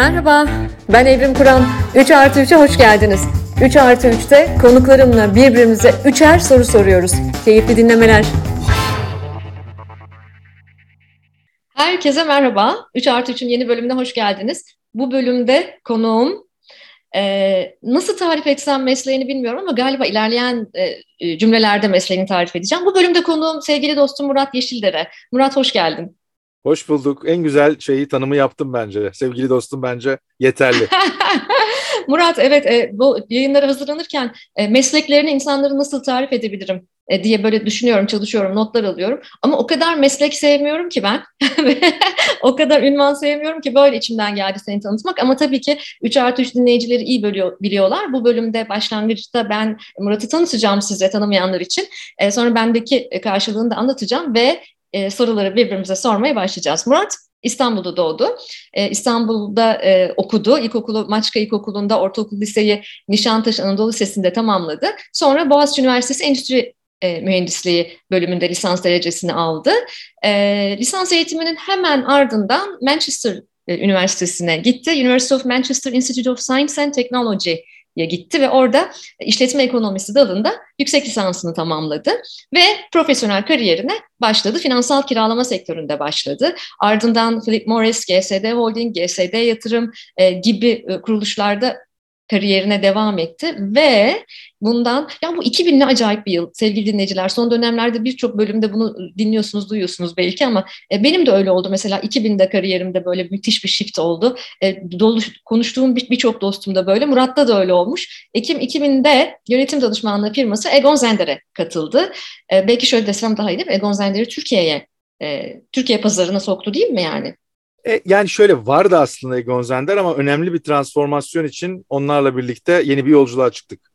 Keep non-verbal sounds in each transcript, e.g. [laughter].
Merhaba, ben Evrim Kur'an. 3 artı 3'e hoş geldiniz. 3 artı 3'te konuklarımla birbirimize üçer soru soruyoruz. Keyifli dinlemeler. Herkese merhaba. 3 artı 3'ün yeni bölümüne hoş geldiniz. Bu bölümde konuğum e, nasıl tarif etsem mesleğini bilmiyorum ama galiba ilerleyen e, cümlelerde mesleğini tarif edeceğim. Bu bölümde konuğum sevgili dostum Murat Yeşildere. Murat hoş geldin. Hoş bulduk. En güzel şeyi tanımı yaptım bence. Sevgili dostum bence yeterli. [laughs] Murat evet e, bu yayınlara hazırlanırken e, mesleklerini insanları nasıl tarif edebilirim e, diye böyle düşünüyorum, çalışıyorum, notlar alıyorum. Ama o kadar meslek sevmiyorum ki ben. [laughs] o kadar ünvan sevmiyorum ki böyle içimden geldi seni tanıtmak. Ama tabii ki 3 artı 3 dinleyicileri iyi bölüyor, biliyorlar. Bu bölümde başlangıçta ben Murat'ı tanıtacağım size tanımayanlar için. E, sonra bendeki karşılığını da anlatacağım ve e, soruları birbirimize sormaya başlayacağız. Murat İstanbul'da doğdu. Ee, İstanbul'da e, okudu. İlkokulu Maçka İlkokulu'nda, ortaokul liseyi Nişantaşı Anadolu Lisesi'nde tamamladı. Sonra Boğaziçi Üniversitesi Endüstri e, Mühendisliği bölümünde lisans derecesini aldı. E, lisans eğitiminin hemen ardından Manchester e, Üniversitesi'ne gitti. University of Manchester Institute of Science and Technology gitti ve orada işletme ekonomisi dalında yüksek lisansını tamamladı ve profesyonel kariyerine başladı. Finansal kiralama sektöründe başladı. Ardından Philip Morris, GSD Holding, GSD Yatırım e, gibi e, kuruluşlarda kariyerine devam etti ve bundan ya bu 2000 ne acayip bir yıl sevgili dinleyiciler. Son dönemlerde birçok bölümde bunu dinliyorsunuz, duyuyorsunuz belki ama e, benim de öyle oldu. Mesela 2000'de kariyerimde böyle müthiş bir shift oldu. E, dolu, konuştuğum birçok bir dostum da böyle. Murat'ta da öyle olmuş. Ekim 2000'de yönetim danışmanlığı firması Egon Zender'e katıldı. E, belki şöyle desem daha iyi değil mi? Egon Zender'i Türkiye'ye e, Türkiye pazarına soktu değil mi yani? E, yani şöyle vardı aslında Egon Zender ama önemli bir transformasyon için onlarla birlikte yeni bir yolculuğa çıktık.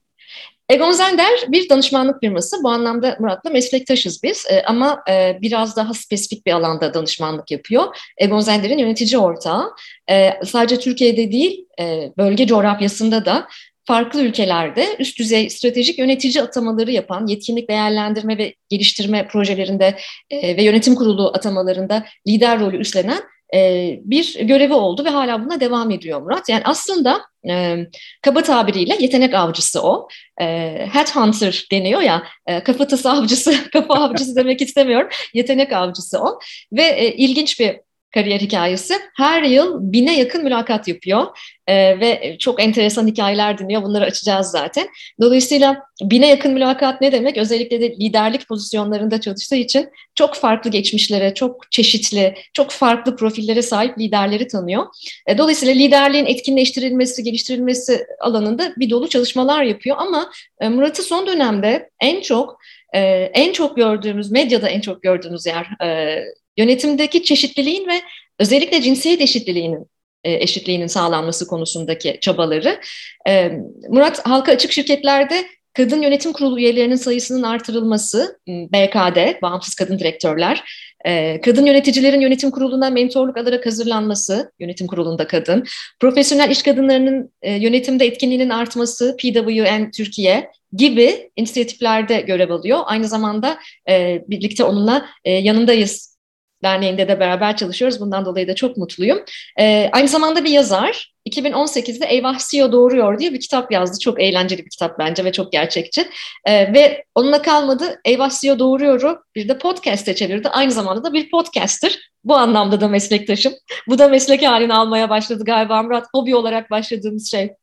Egon Zender bir danışmanlık firması. Bu anlamda Murat'la meslektaşız biz e, ama e, biraz daha spesifik bir alanda danışmanlık yapıyor. Egon Zender'in yönetici ortağı. E, sadece Türkiye'de değil, e, bölge coğrafyasında da farklı ülkelerde üst düzey stratejik yönetici atamaları yapan, yetkinlik değerlendirme ve geliştirme projelerinde e, ve yönetim kurulu atamalarında lider rolü üstlenen e, bir görevi oldu ve hala buna devam ediyor Murat. Yani aslında e, kaba tabiriyle yetenek avcısı o. E, headhunter deniyor ya, e, kafatası avcısı, [laughs] kafa avcısı demek istemiyorum. Yetenek avcısı o. Ve ilginç bir kariyer hikayesi. Her yıl bine yakın mülakat yapıyor e, ve çok enteresan hikayeler dinliyor. Bunları açacağız zaten. Dolayısıyla bine yakın mülakat ne demek? Özellikle de liderlik pozisyonlarında çalıştığı için çok farklı geçmişlere, çok çeşitli, çok farklı profillere sahip liderleri tanıyor. E, dolayısıyla liderliğin etkinleştirilmesi, geliştirilmesi alanında bir dolu çalışmalar yapıyor. Ama e, Murat'ı son dönemde en çok e, en çok gördüğümüz, medyada en çok gördüğümüz yer e, yönetimdeki çeşitliliğin ve özellikle cinsiyet eşitliğinin e, eşitliğinin sağlanması konusundaki çabaları. E, Murat halka açık şirketlerde kadın yönetim kurulu üyelerinin sayısının artırılması, BKD, bağımsız kadın direktörler, e, kadın yöneticilerin yönetim kuruluna mentorluk alarak hazırlanması, yönetim kurulunda kadın, profesyonel iş kadınlarının yönetimde etkinliğinin artması, PWN Türkiye gibi inisiyatiflerde görev alıyor. Aynı zamanda birlikte onunla yanındayız Derneği'nde de beraber çalışıyoruz. Bundan dolayı da çok mutluyum. Ee, aynı zamanda bir yazar. 2018'de Eyvah CEO Doğuruyor diye bir kitap yazdı. Çok eğlenceli bir kitap bence ve çok gerçekçi. Ee, ve onunla kalmadı. Eyvah CEO Doğuruyor'u bir de podcast'e çevirdi. Aynı zamanda da bir podcaster. Bu anlamda da meslektaşım. Bu da meslek halini almaya başladı galiba Murat. Hobi olarak başladığımız şey.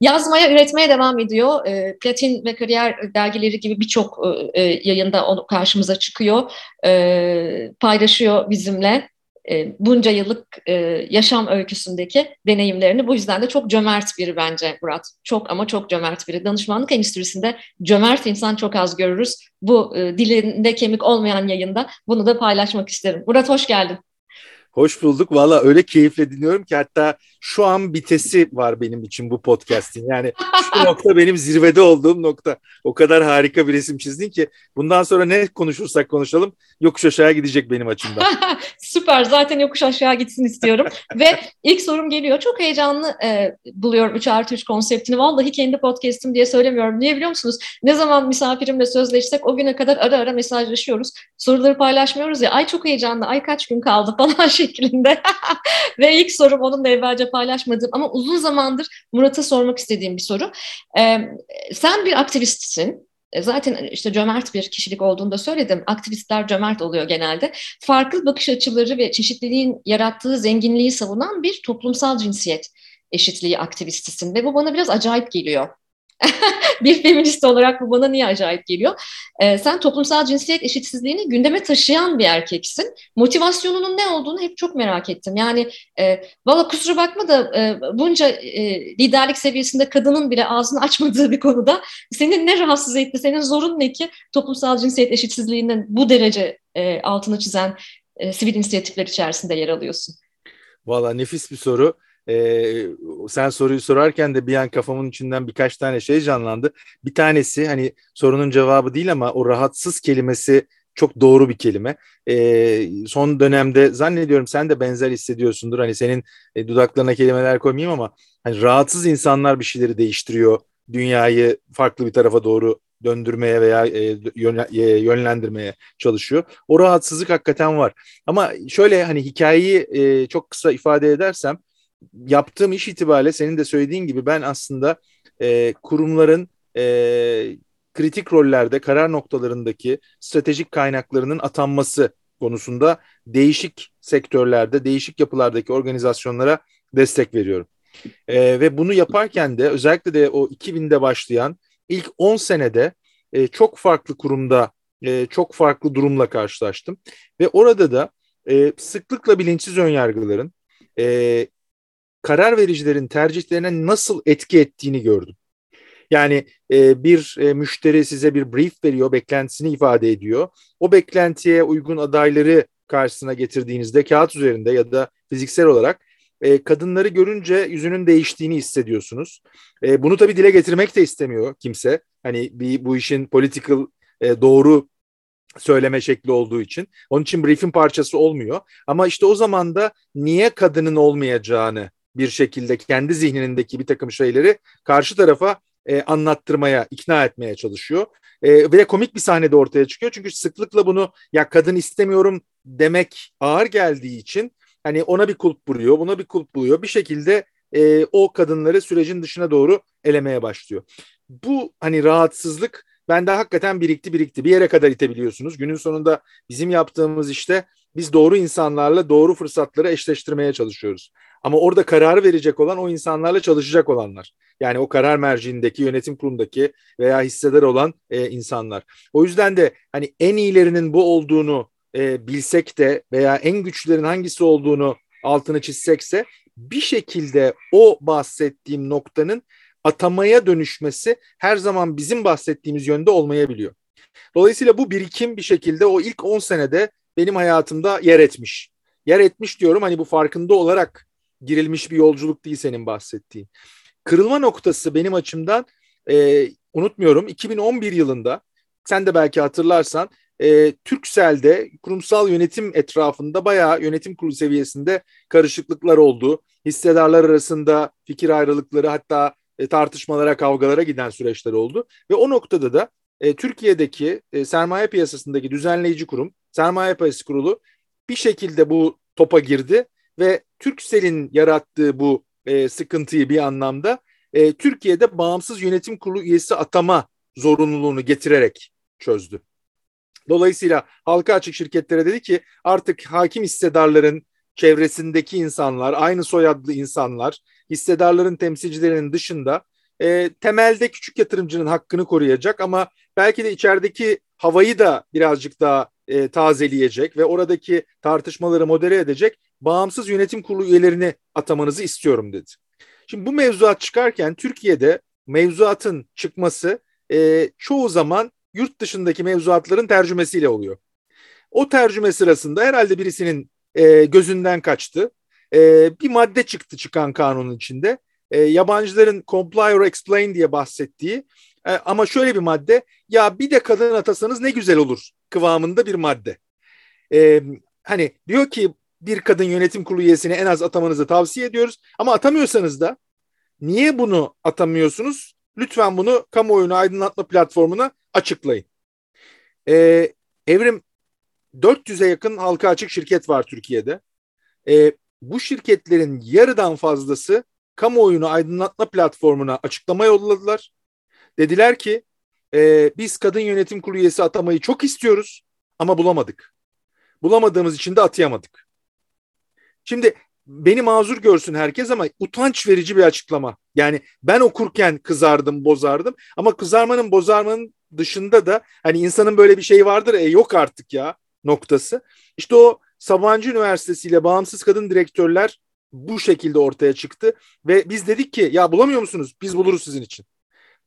Yazmaya, üretmeye devam ediyor. E, Platin ve Kariyer dergileri gibi birçok e, e, yayında onu karşımıza çıkıyor. E, paylaşıyor bizimle e, bunca yıllık e, yaşam öyküsündeki deneyimlerini. Bu yüzden de çok cömert biri bence Murat. Çok ama çok cömert biri. Danışmanlık endüstrisinde cömert insan çok az görürüz. Bu e, dilinde kemik olmayan yayında bunu da paylaşmak isterim. Murat hoş geldin. Hoş bulduk. Valla öyle keyifle dinliyorum ki hatta şu an bitesi var benim için bu podcast'in. Yani şu nokta benim zirvede olduğum nokta. O kadar harika bir resim çizdin ki bundan sonra ne konuşursak konuşalım yokuş aşağı gidecek benim açımdan. [laughs] Süper. Zaten yokuş aşağı gitsin istiyorum. Ve ilk sorum geliyor. Çok heyecanlı e, buluyorum 3 artı 3 konseptini. Vallahi kendi podcast'im diye söylemiyorum. Niye biliyor musunuz? Ne zaman misafirimle sözleşsek o güne kadar ara ara mesajlaşıyoruz. Soruları paylaşmıyoruz ya. Ay çok heyecanlı. Ay kaç gün kaldı [laughs] falan şeklinde. Ve ilk sorum onunla evvelce paylaşmadığım ama uzun zamandır Murat'a sormak istediğim bir soru. Ee, sen bir aktivistsin. E, zaten işte cömert bir kişilik olduğunu da söyledim. Aktivistler cömert oluyor genelde. Farklı bakış açıları ve çeşitliliğin yarattığı zenginliği savunan bir toplumsal cinsiyet eşitliği aktivistisin ve bu bana biraz acayip geliyor. [laughs] bir feminist olarak bu bana niye acayip geliyor? Ee, sen toplumsal cinsiyet eşitsizliğini gündeme taşıyan bir erkeksin. Motivasyonunun ne olduğunu hep çok merak ettim. Yani e, valla kusura bakma da e, bunca e, liderlik seviyesinde kadının bile ağzını açmadığı bir konuda senin ne rahatsız etti, senin zorun ne ki toplumsal cinsiyet eşitsizliğinin bu derece e, altını çizen e, sivil inisiyatifler içerisinde yer alıyorsun? Valla nefis bir soru. Ee, sen soruyu sorarken de bir an kafamın içinden birkaç tane şey canlandı. Bir tanesi hani sorunun cevabı değil ama o rahatsız kelimesi çok doğru bir kelime. Ee, son dönemde zannediyorum sen de benzer hissediyorsundur. Hani senin e, dudaklarına kelimeler koymayayım ama hani rahatsız insanlar bir şeyleri değiştiriyor. Dünyayı farklı bir tarafa doğru döndürmeye veya e, e, yönlendirmeye çalışıyor. O rahatsızlık hakikaten var. Ama şöyle hani hikayeyi e, çok kısa ifade edersem yaptığım iş itibariyle senin de söylediğin gibi ben aslında e, kurumların e, kritik rollerde karar noktalarındaki stratejik kaynaklarının atanması konusunda değişik sektörlerde, değişik yapılardaki organizasyonlara destek veriyorum. E, ve bunu yaparken de özellikle de o 2000'de başlayan ilk 10 senede e, çok farklı kurumda e, çok farklı durumla karşılaştım. Ve orada da e, sıklıkla bilinçsiz önyargıların, e, karar vericilerin tercihlerine nasıl etki ettiğini gördüm. Yani e, bir e, müşteri size bir brief veriyor, beklentisini ifade ediyor. O beklentiye uygun adayları karşısına getirdiğinizde kağıt üzerinde ya da fiziksel olarak e, kadınları görünce yüzünün değiştiğini hissediyorsunuz. E, bunu tabii dile getirmek de istemiyor kimse. Hani bir bu işin political e, doğru söyleme şekli olduğu için. Onun için brief'in parçası olmuyor. Ama işte o zaman da niye kadının olmayacağını bir şekilde kendi zihnindeki bir takım şeyleri karşı tarafa e, anlattırmaya, ikna etmeye çalışıyor. E, ve komik bir sahnede ortaya çıkıyor. Çünkü sıklıkla bunu ya kadın istemiyorum demek ağır geldiği için hani ona bir kulp buluyor, buna bir kulp buluyor. Bir şekilde e, o kadınları sürecin dışına doğru elemeye başlıyor. Bu hani rahatsızlık bende hakikaten birikti birikti. Bir yere kadar itebiliyorsunuz. Günün sonunda bizim yaptığımız işte biz doğru insanlarla doğru fırsatları eşleştirmeye çalışıyoruz. Ama orada karar verecek olan o insanlarla çalışacak olanlar. Yani o karar merciindeki, yönetim kurulundaki veya hissedar olan e, insanlar. O yüzden de hani en iyilerinin bu olduğunu e, bilsek de veya en güçlerin hangisi olduğunu altını çizsekse bir şekilde o bahsettiğim noktanın atamaya dönüşmesi her zaman bizim bahsettiğimiz yönde olmayabiliyor. Dolayısıyla bu birikim bir şekilde o ilk 10 senede benim hayatımda yer etmiş. Yer etmiş diyorum hani bu farkında olarak girilmiş bir yolculuk değil senin bahsettiğin. Kırılma noktası benim açımdan e, unutmuyorum 2011 yılında sen de belki hatırlarsan e, Türksel'de kurumsal yönetim etrafında bayağı yönetim kurulu seviyesinde karışıklıklar oldu. Hissedarlar arasında fikir ayrılıkları hatta e, tartışmalara, kavgalara giden süreçler oldu. Ve o noktada da e, Türkiye'deki e, sermaye piyasasındaki düzenleyici kurum, sermaye piyasası kurulu bir şekilde bu topa girdi ve Türksel'in yarattığı bu e, sıkıntıyı bir anlamda e, Türkiye'de bağımsız yönetim kurulu üyesi atama zorunluluğunu getirerek çözdü. Dolayısıyla halka açık şirketlere dedi ki artık hakim hissedarların çevresindeki insanlar, aynı soyadlı insanlar, hissedarların temsilcilerinin dışında e, temelde küçük yatırımcının hakkını koruyacak ama belki de içerideki havayı da birazcık daha e, tazeleyecek ve oradaki tartışmaları modere edecek bağımsız yönetim kurulu üyelerini atamanızı istiyorum dedi. Şimdi bu mevzuat çıkarken Türkiye'de mevzuatın çıkması e, çoğu zaman yurt dışındaki mevzuatların tercümesiyle oluyor. O tercüme sırasında herhalde birisinin e, gözünden kaçtı. E, bir madde çıktı çıkan kanunun içinde. E, yabancıların comply or explain diye bahsettiği e, ama şöyle bir madde ya bir de kadın atasanız ne güzel olur kıvamında bir madde. E, hani diyor ki bir kadın yönetim kurulu üyesini en az atamanızı tavsiye ediyoruz. Ama atamıyorsanız da niye bunu atamıyorsunuz? Lütfen bunu kamuoyunu aydınlatma platformuna açıklayın. Ee, Evrim 400'e yakın halka açık şirket var Türkiye'de. e, bu şirketlerin yarıdan fazlası kamuoyunu aydınlatma platformuna açıklama yolladılar. Dediler ki e, biz kadın yönetim kurulu üyesi atamayı çok istiyoruz ama bulamadık. Bulamadığımız için de atayamadık. Şimdi beni mazur görsün herkes ama utanç verici bir açıklama. Yani ben okurken kızardım, bozardım ama kızarmanın, bozarmanın dışında da hani insanın böyle bir şey vardır e yok artık ya noktası. İşte o Sabancı Üniversitesi ile bağımsız kadın direktörler bu şekilde ortaya çıktı ve biz dedik ki ya bulamıyor musunuz? Biz buluruz sizin için.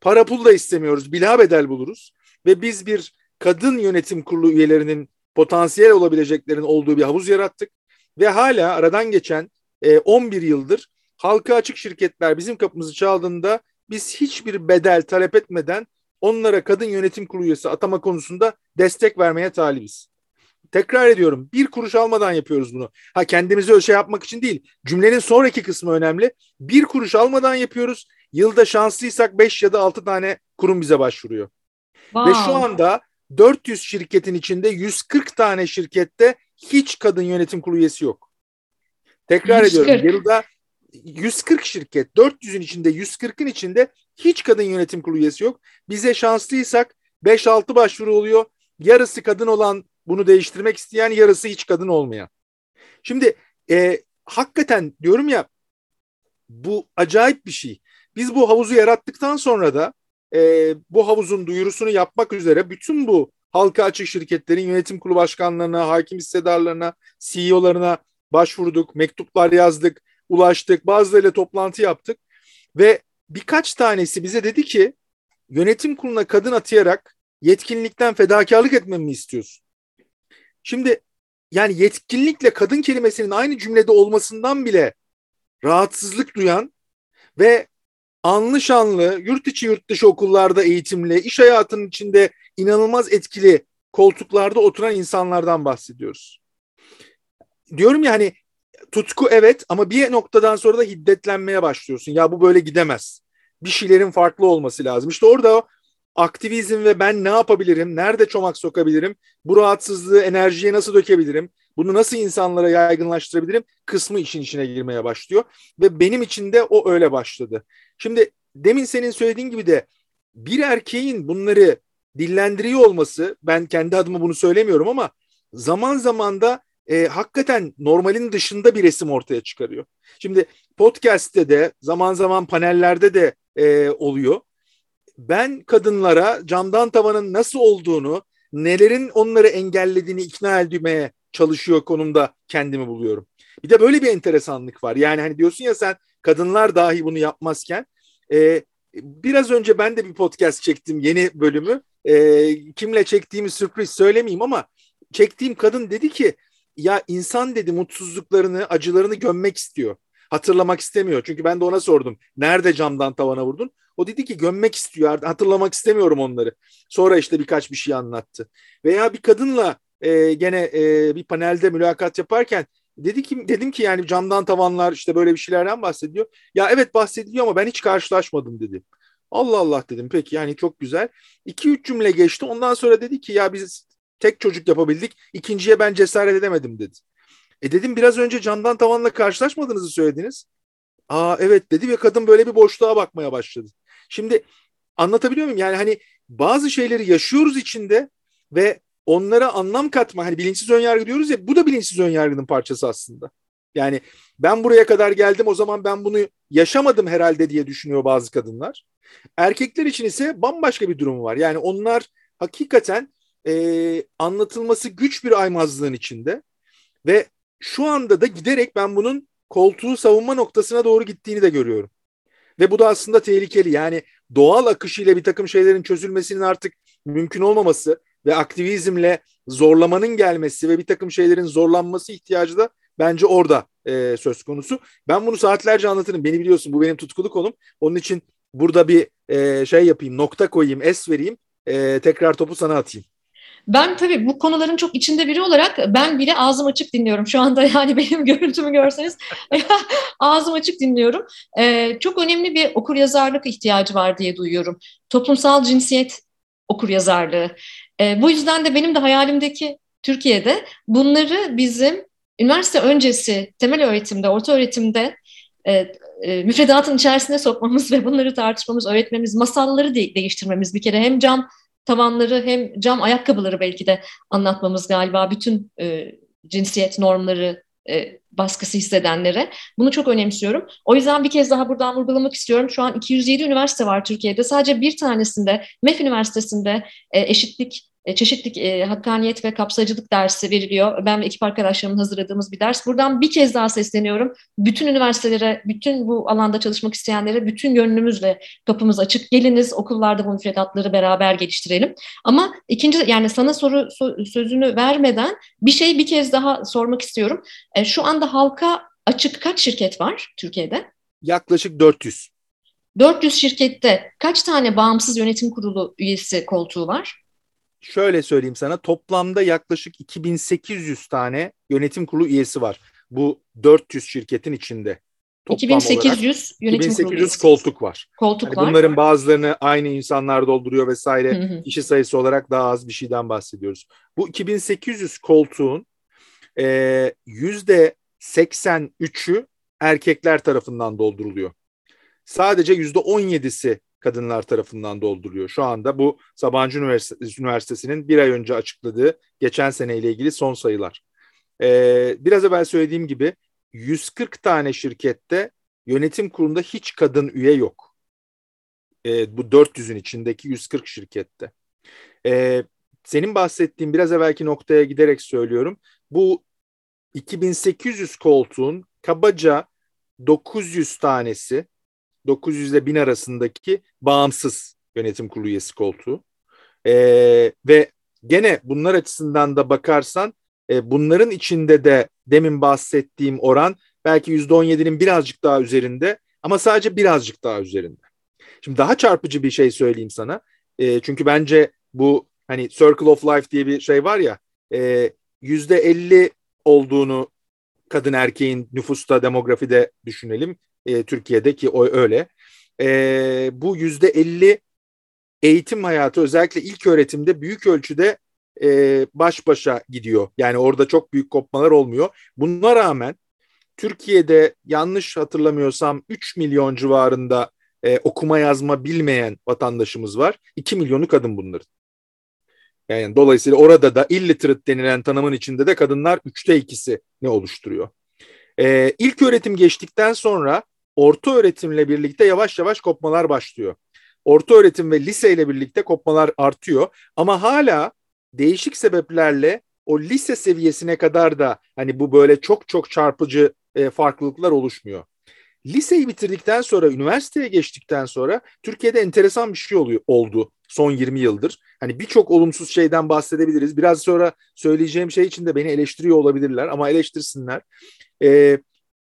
Para pul da istemiyoruz, bila bedel buluruz ve biz bir kadın yönetim kurulu üyelerinin potansiyel olabileceklerin olduğu bir havuz yarattık ve hala aradan geçen e, 11 yıldır halka açık şirketler bizim kapımızı çaldığında biz hiçbir bedel talep etmeden onlara kadın yönetim kurulu üyesi atama konusunda destek vermeye talibiz. Tekrar ediyorum bir kuruş almadan yapıyoruz bunu. Ha kendimizi öyle şey yapmak için değil. Cümlenin sonraki kısmı önemli. Bir kuruş almadan yapıyoruz. Yılda şanslıysak 5 ya da 6 tane kurum bize başvuruyor. Wow. Ve şu anda 400 şirketin içinde 140 tane şirkette hiç kadın yönetim kurulu üyesi yok. Tekrar 140. ediyorum. Yılda 140 şirket, 400'ün içinde 140'ın içinde hiç kadın yönetim kurulu üyesi yok. Bize şanslıysak 5-6 başvuru oluyor. Yarısı kadın olan bunu değiştirmek isteyen, yarısı hiç kadın olmayan. Şimdi e, hakikaten diyorum ya bu acayip bir şey. Biz bu havuzu yarattıktan sonra da e, bu havuzun duyurusunu yapmak üzere bütün bu halka açık şirketlerin yönetim kurulu başkanlarına, hakim hissedarlarına, CEO'larına başvurduk, mektuplar yazdık, ulaştık, bazılarıyla toplantı yaptık ve birkaç tanesi bize dedi ki yönetim kuruluna kadın atayarak yetkinlikten fedakarlık etmemi istiyorsun? Şimdi yani yetkinlikle kadın kelimesinin aynı cümlede olmasından bile rahatsızlık duyan ve anlı şanlı, yurt içi yurt dışı okullarda eğitimli, iş hayatının içinde inanılmaz etkili koltuklarda oturan insanlardan bahsediyoruz. Diyorum ya hani tutku evet ama bir noktadan sonra da hiddetlenmeye başlıyorsun. Ya bu böyle gidemez. Bir şeylerin farklı olması lazım. İşte orada aktivizm ve ben ne yapabilirim, nerede çomak sokabilirim, bu rahatsızlığı enerjiye nasıl dökebilirim, bunu nasıl insanlara yaygınlaştırabilirim kısmı işin içine girmeye başlıyor. Ve benim için de o öyle başladı. Şimdi demin senin söylediğin gibi de bir erkeğin bunları dillendiriyor olması, ben kendi adıma bunu söylemiyorum ama zaman zaman da e, hakikaten normalin dışında bir resim ortaya çıkarıyor. Şimdi podcast'te de zaman zaman panellerde de e, oluyor. Ben kadınlara camdan tavanın nasıl olduğunu, nelerin onları engellediğini ikna etmeye çalışıyor konumda kendimi buluyorum. Bir de böyle bir enteresanlık var. Yani hani diyorsun ya sen kadınlar dahi bunu yapmazken e, biraz önce ben de bir podcast çektim yeni bölümü. E, kimle çektiğimi sürpriz söylemeyeyim ama çektiğim kadın dedi ki ya insan dedi mutsuzluklarını, acılarını gömmek istiyor. Hatırlamak istemiyor. Çünkü ben de ona sordum. Nerede camdan tavana vurdun? O dedi ki gömmek istiyor. Hatırlamak istemiyorum onları. Sonra işte birkaç bir şey anlattı. Veya bir kadınla e, gene e, bir panelde mülakat yaparken dedi ki dedim ki yani camdan tavanlar işte böyle bir şeylerden bahsediyor. Ya evet bahsediyor ama ben hiç karşılaşmadım dedi. Allah Allah dedim peki yani çok güzel. 2-3 cümle geçti ondan sonra dedi ki ya biz tek çocuk yapabildik ikinciye ben cesaret edemedim dedi. E dedim biraz önce camdan tavanla karşılaşmadığınızı söylediniz. Aa evet dedi ve kadın böyle bir boşluğa bakmaya başladı. Şimdi anlatabiliyor muyum? Yani hani bazı şeyleri yaşıyoruz içinde ve onlara anlam katma hani bilinçsiz önyargı diyoruz ya bu da bilinçsiz önyargının parçası aslında. Yani ben buraya kadar geldim o zaman ben bunu yaşamadım herhalde diye düşünüyor bazı kadınlar. Erkekler için ise bambaşka bir durum var. Yani onlar hakikaten e, anlatılması güç bir aymazlığın içinde ve şu anda da giderek ben bunun koltuğu savunma noktasına doğru gittiğini de görüyorum. Ve bu da aslında tehlikeli. Yani doğal akışıyla bir takım şeylerin çözülmesinin artık mümkün olmaması ve aktivizmle zorlamanın gelmesi ve bir takım şeylerin zorlanması ihtiyacı da bence orada e, söz konusu. Ben bunu saatlerce anlatırım. Beni biliyorsun bu benim tutkulu konum. Onun için burada bir e, şey yapayım, nokta koyayım, es vereyim. E, tekrar topu sana atayım. Ben tabii bu konuların çok içinde biri olarak ben bile ağzım açık dinliyorum. Şu anda yani [laughs] benim görüntümü görseniz [laughs] ağzım açık dinliyorum. Ee, çok önemli bir okur yazarlık ihtiyacı var diye duyuyorum. Toplumsal cinsiyet okur yazarlığı. Ee, bu yüzden de benim de hayalimdeki Türkiye'de bunları bizim üniversite öncesi temel öğretimde, orta öğretimde e, e, müfredatın içerisine sokmamız [laughs] ve bunları tartışmamız, öğretmemiz, masalları de- değiştirmemiz bir kere hem cam tavanları hem cam ayakkabıları belki de anlatmamız galiba bütün e, cinsiyet normları e, baskısı hissedenlere. Bunu çok önemsiyorum. O yüzden bir kez daha buradan vurgulamak istiyorum. Şu an 207 üniversite var Türkiye'de. Sadece bir tanesinde, MEF Üniversitesi'nde e, eşitlik e, çeşitlilik, e, hakkaniyet ve kapsayıcılık dersi veriliyor. Ben ve ekip arkadaşlarımın hazırladığımız bir ders. Buradan bir kez daha sesleniyorum. Bütün üniversitelere, bütün bu alanda çalışmak isteyenlere bütün gönlümüzle kapımız açık. Geliniz okullarda bu müfredatları beraber geliştirelim. Ama ikinci yani sana soru so, sözünü vermeden bir şey bir kez daha sormak istiyorum. E, şu anda halka açık kaç şirket var Türkiye'de? Yaklaşık 400. 400 şirkette kaç tane bağımsız yönetim kurulu üyesi koltuğu var? Şöyle söyleyeyim sana toplamda yaklaşık 2800 tane yönetim kurulu üyesi var. Bu 400 şirketin içinde. Toplam 2800 yönetim 2800 koltuk var. Koltuk yani var. Bunların bazılarını aynı insanlar dolduruyor vesaire. Kişi sayısı olarak daha az bir şeyden bahsediyoruz. Bu 2800 koltuğun e, yüzde 83'ü erkekler tarafından dolduruluyor. Sadece yüzde 17'si kadınlar tarafından dolduruluyor. Şu anda bu Sabancı Üniversitesi'nin bir ay önce açıkladığı geçen seneyle ilgili son sayılar. Ee, biraz evvel söylediğim gibi 140 tane şirkette yönetim kurulunda hiç kadın üye yok. Ee, bu 400'ün içindeki 140 şirkette. Ee, senin bahsettiğin biraz evvelki noktaya giderek söylüyorum. Bu 2800 koltuğun kabaca 900 tanesi 900 ile 1000 arasındaki bağımsız yönetim kurulu üyesi koltuğu. E, ve gene bunlar açısından da bakarsan e, bunların içinde de demin bahsettiğim oran belki %17'nin birazcık daha üzerinde ama sadece birazcık daha üzerinde. Şimdi daha çarpıcı bir şey söyleyeyim sana. E, çünkü bence bu hani Circle of Life diye bir şey var ya e, %50 olduğunu kadın erkeğin nüfusta demografide düşünelim e, Türkiye'de o öyle. E, bu yüzde elli eğitim hayatı özellikle ilk öğretimde büyük ölçüde e, baş başa gidiyor. Yani orada çok büyük kopmalar olmuyor. Buna rağmen Türkiye'de yanlış hatırlamıyorsam 3 milyon civarında e, okuma yazma bilmeyen vatandaşımız var. 2 milyonu kadın bunların. Yani dolayısıyla orada da illiterate denilen tanımın içinde de kadınlar üçte ikisi ne oluşturuyor. Ee, ilk öğretim geçtikten sonra orta öğretimle birlikte yavaş yavaş kopmalar başlıyor. Orta öğretim ve lise ile birlikte kopmalar artıyor ama hala değişik sebeplerle o lise seviyesine kadar da hani bu böyle çok çok çarpıcı e, farklılıklar oluşmuyor. Liseyi bitirdikten sonra, üniversiteye geçtikten sonra Türkiye'de enteresan bir şey oluyor, oldu son 20 yıldır. Hani birçok olumsuz şeyden bahsedebiliriz. Biraz sonra söyleyeceğim şey için de beni eleştiriyor olabilirler ama eleştirsinler. Ee,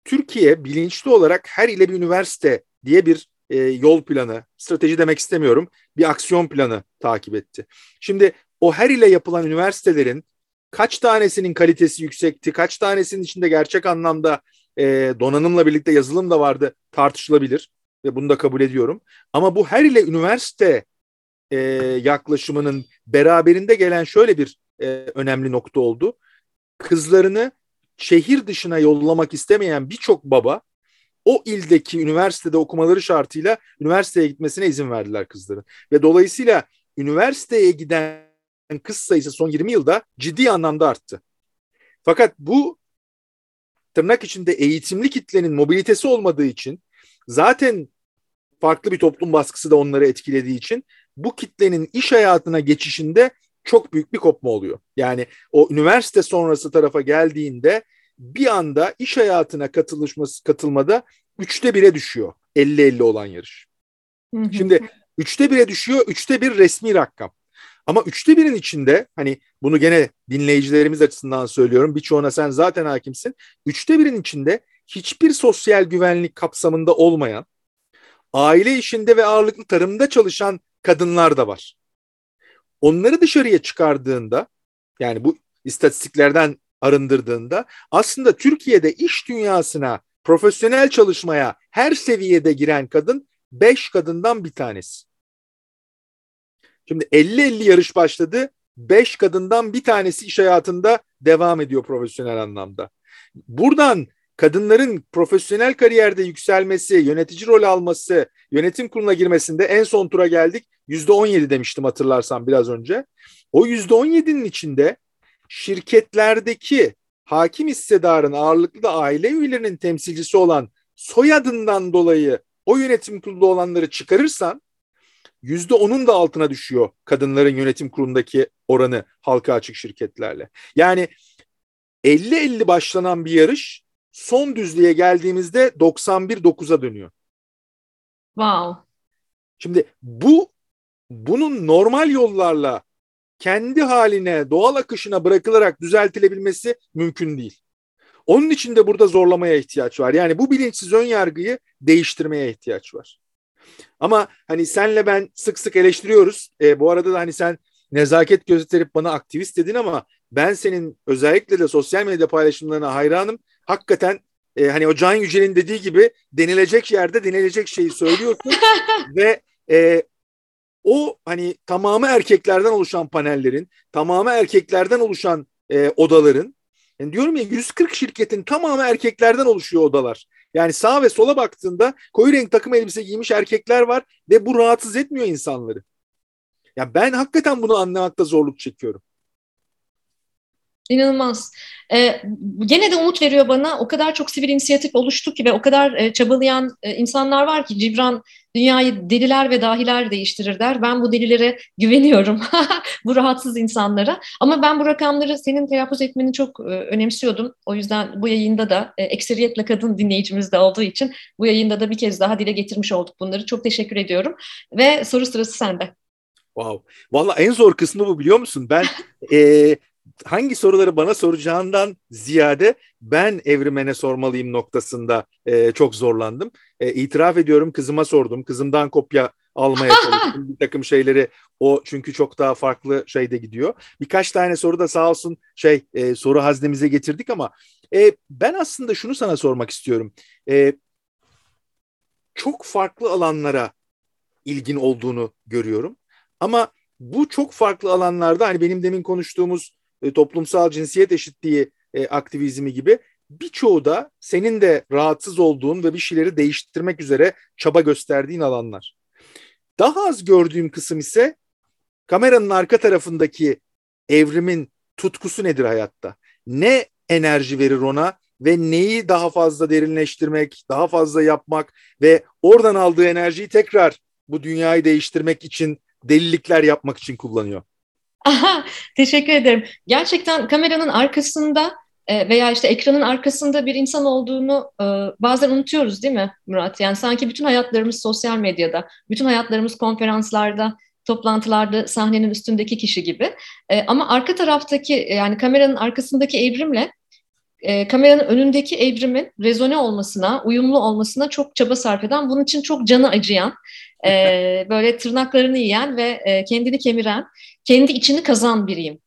Türkiye bilinçli olarak her ile bir üniversite diye bir e, yol planı, strateji demek istemiyorum, bir aksiyon planı takip etti. Şimdi o her ile yapılan üniversitelerin kaç tanesinin kalitesi yüksekti, kaç tanesinin içinde gerçek anlamda e, donanımla birlikte yazılım da vardı tartışılabilir ve bunu da kabul ediyorum. Ama bu her ile üniversite e, yaklaşımının beraberinde gelen şöyle bir e, önemli nokta oldu. Kızlarını şehir dışına yollamak istemeyen birçok baba o ildeki üniversitede okumaları şartıyla üniversiteye gitmesine izin verdiler kızların. Ve dolayısıyla üniversiteye giden kız sayısı son 20 yılda ciddi anlamda arttı. Fakat bu tırnak içinde eğitimli kitlenin mobilitesi olmadığı için zaten farklı bir toplum baskısı da onları etkilediği için bu kitlenin iş hayatına geçişinde çok büyük bir kopma oluyor. Yani o üniversite sonrası tarafa geldiğinde bir anda iş hayatına katılışması katılmada üçte bire düşüyor. 50-50 olan yarış. Hı hı. Şimdi üçte bire düşüyor. Üçte bir resmi rakam. Ama üçte birin içinde hani bunu gene dinleyicilerimiz açısından söylüyorum. Birçoğuna sen zaten hakimsin. Üçte birin içinde hiçbir sosyal güvenlik kapsamında olmayan, aile işinde ve ağırlıklı tarımda çalışan kadınlar da var. Onları dışarıya çıkardığında yani bu istatistiklerden arındırdığında aslında Türkiye'de iş dünyasına profesyonel çalışmaya her seviyede giren kadın 5 kadından bir tanesi. Şimdi 50-50 yarış başladı. 5 kadından bir tanesi iş hayatında devam ediyor profesyonel anlamda. buradan kadınların profesyonel kariyerde yükselmesi, yönetici rol alması, yönetim kuruluna girmesinde en son tura geldik. Yüzde on yedi demiştim hatırlarsan biraz önce. O yüzde on yedinin içinde şirketlerdeki hakim hissedarın ağırlıklı da aile üyelerinin temsilcisi olan soyadından dolayı o yönetim kurulu olanları çıkarırsan yüzde onun da altına düşüyor kadınların yönetim kurulundaki oranı halka açık şirketlerle. Yani 50-50 başlanan bir yarış son düzlüğe geldiğimizde 91-9'a dönüyor. Wow. Şimdi bu bunun normal yollarla kendi haline, doğal akışına bırakılarak düzeltilebilmesi mümkün değil. Onun için de burada zorlamaya ihtiyaç var. Yani bu bilinçsiz ön yargıyı değiştirmeye ihtiyaç var. Ama hani senle ben sık sık eleştiriyoruz. E, bu arada da hani sen nezaket gösterip bana aktivist dedin ama ben senin özellikle de sosyal medya paylaşımlarına hayranım. Hakikaten e, hani o Can Yücel'in dediği gibi denilecek yerde denilecek şeyi söylüyorsun [laughs] ve e, o hani tamamı erkeklerden oluşan panellerin, tamamı erkeklerden oluşan e, odaların yani diyorum ya 140 şirketin tamamı erkeklerden oluşuyor odalar. Yani sağ ve sola baktığında koyu renk takım elbise giymiş erkekler var ve bu rahatsız etmiyor insanları. Ya ben hakikaten bunu anlamakta zorluk çekiyorum. İnanılmaz. Ee, gene de umut veriyor bana. O kadar çok sivil inisiyatif oluştu ki ve o kadar e, çabalayan e, insanlar var ki Cibran dünyayı deliler ve dahiler değiştirir der. Ben bu delilere güveniyorum. [laughs] bu rahatsız insanlara. Ama ben bu rakamları senin telaffuz etmeni çok e, önemsiyordum. O yüzden bu yayında da e, ekseriyetle kadın dinleyicimiz de olduğu için bu yayında da bir kez daha dile getirmiş olduk bunları. Çok teşekkür ediyorum. Ve soru sırası sende. Wow. Valla en zor kısmı bu biliyor musun? Ben e, [laughs] hangi soruları bana soracağından ziyade ben evrimene sormalıyım noktasında e, çok zorlandım. E, itiraf ediyorum kızıma sordum. Kızımdan kopya almaya [laughs] çalıştım bir takım şeyleri. O çünkü çok daha farklı şeyde gidiyor. Birkaç tane soru da sağ olsun şey e, soru haznemize getirdik ama e, ben aslında şunu sana sormak istiyorum. E, çok farklı alanlara ilgin olduğunu görüyorum. Ama bu çok farklı alanlarda hani benim demin konuştuğumuz e, toplumsal cinsiyet eşitliği e, aktivizmi gibi birçoğu da senin de rahatsız olduğun ve bir şeyleri değiştirmek üzere çaba gösterdiğin alanlar. Daha az gördüğüm kısım ise kameranın arka tarafındaki evrimin tutkusu nedir hayatta? Ne enerji verir ona ve neyi daha fazla derinleştirmek, daha fazla yapmak ve oradan aldığı enerjiyi tekrar bu dünyayı değiştirmek için delilikler yapmak için kullanıyor. Aha, [laughs] teşekkür ederim. Gerçekten kameranın arkasında e, veya işte ekranın arkasında bir insan olduğunu e, bazen unutuyoruz değil mi Murat? Yani sanki bütün hayatlarımız sosyal medyada, bütün hayatlarımız konferanslarda, toplantılarda sahnenin üstündeki kişi gibi. E, ama arka taraftaki yani kameranın arkasındaki evrimle kameranın önündeki evrimin rezone olmasına, uyumlu olmasına çok çaba sarf eden, bunun için çok canı acıyan, böyle tırnaklarını yiyen ve kendini kemiren kendi içini kazan biriyim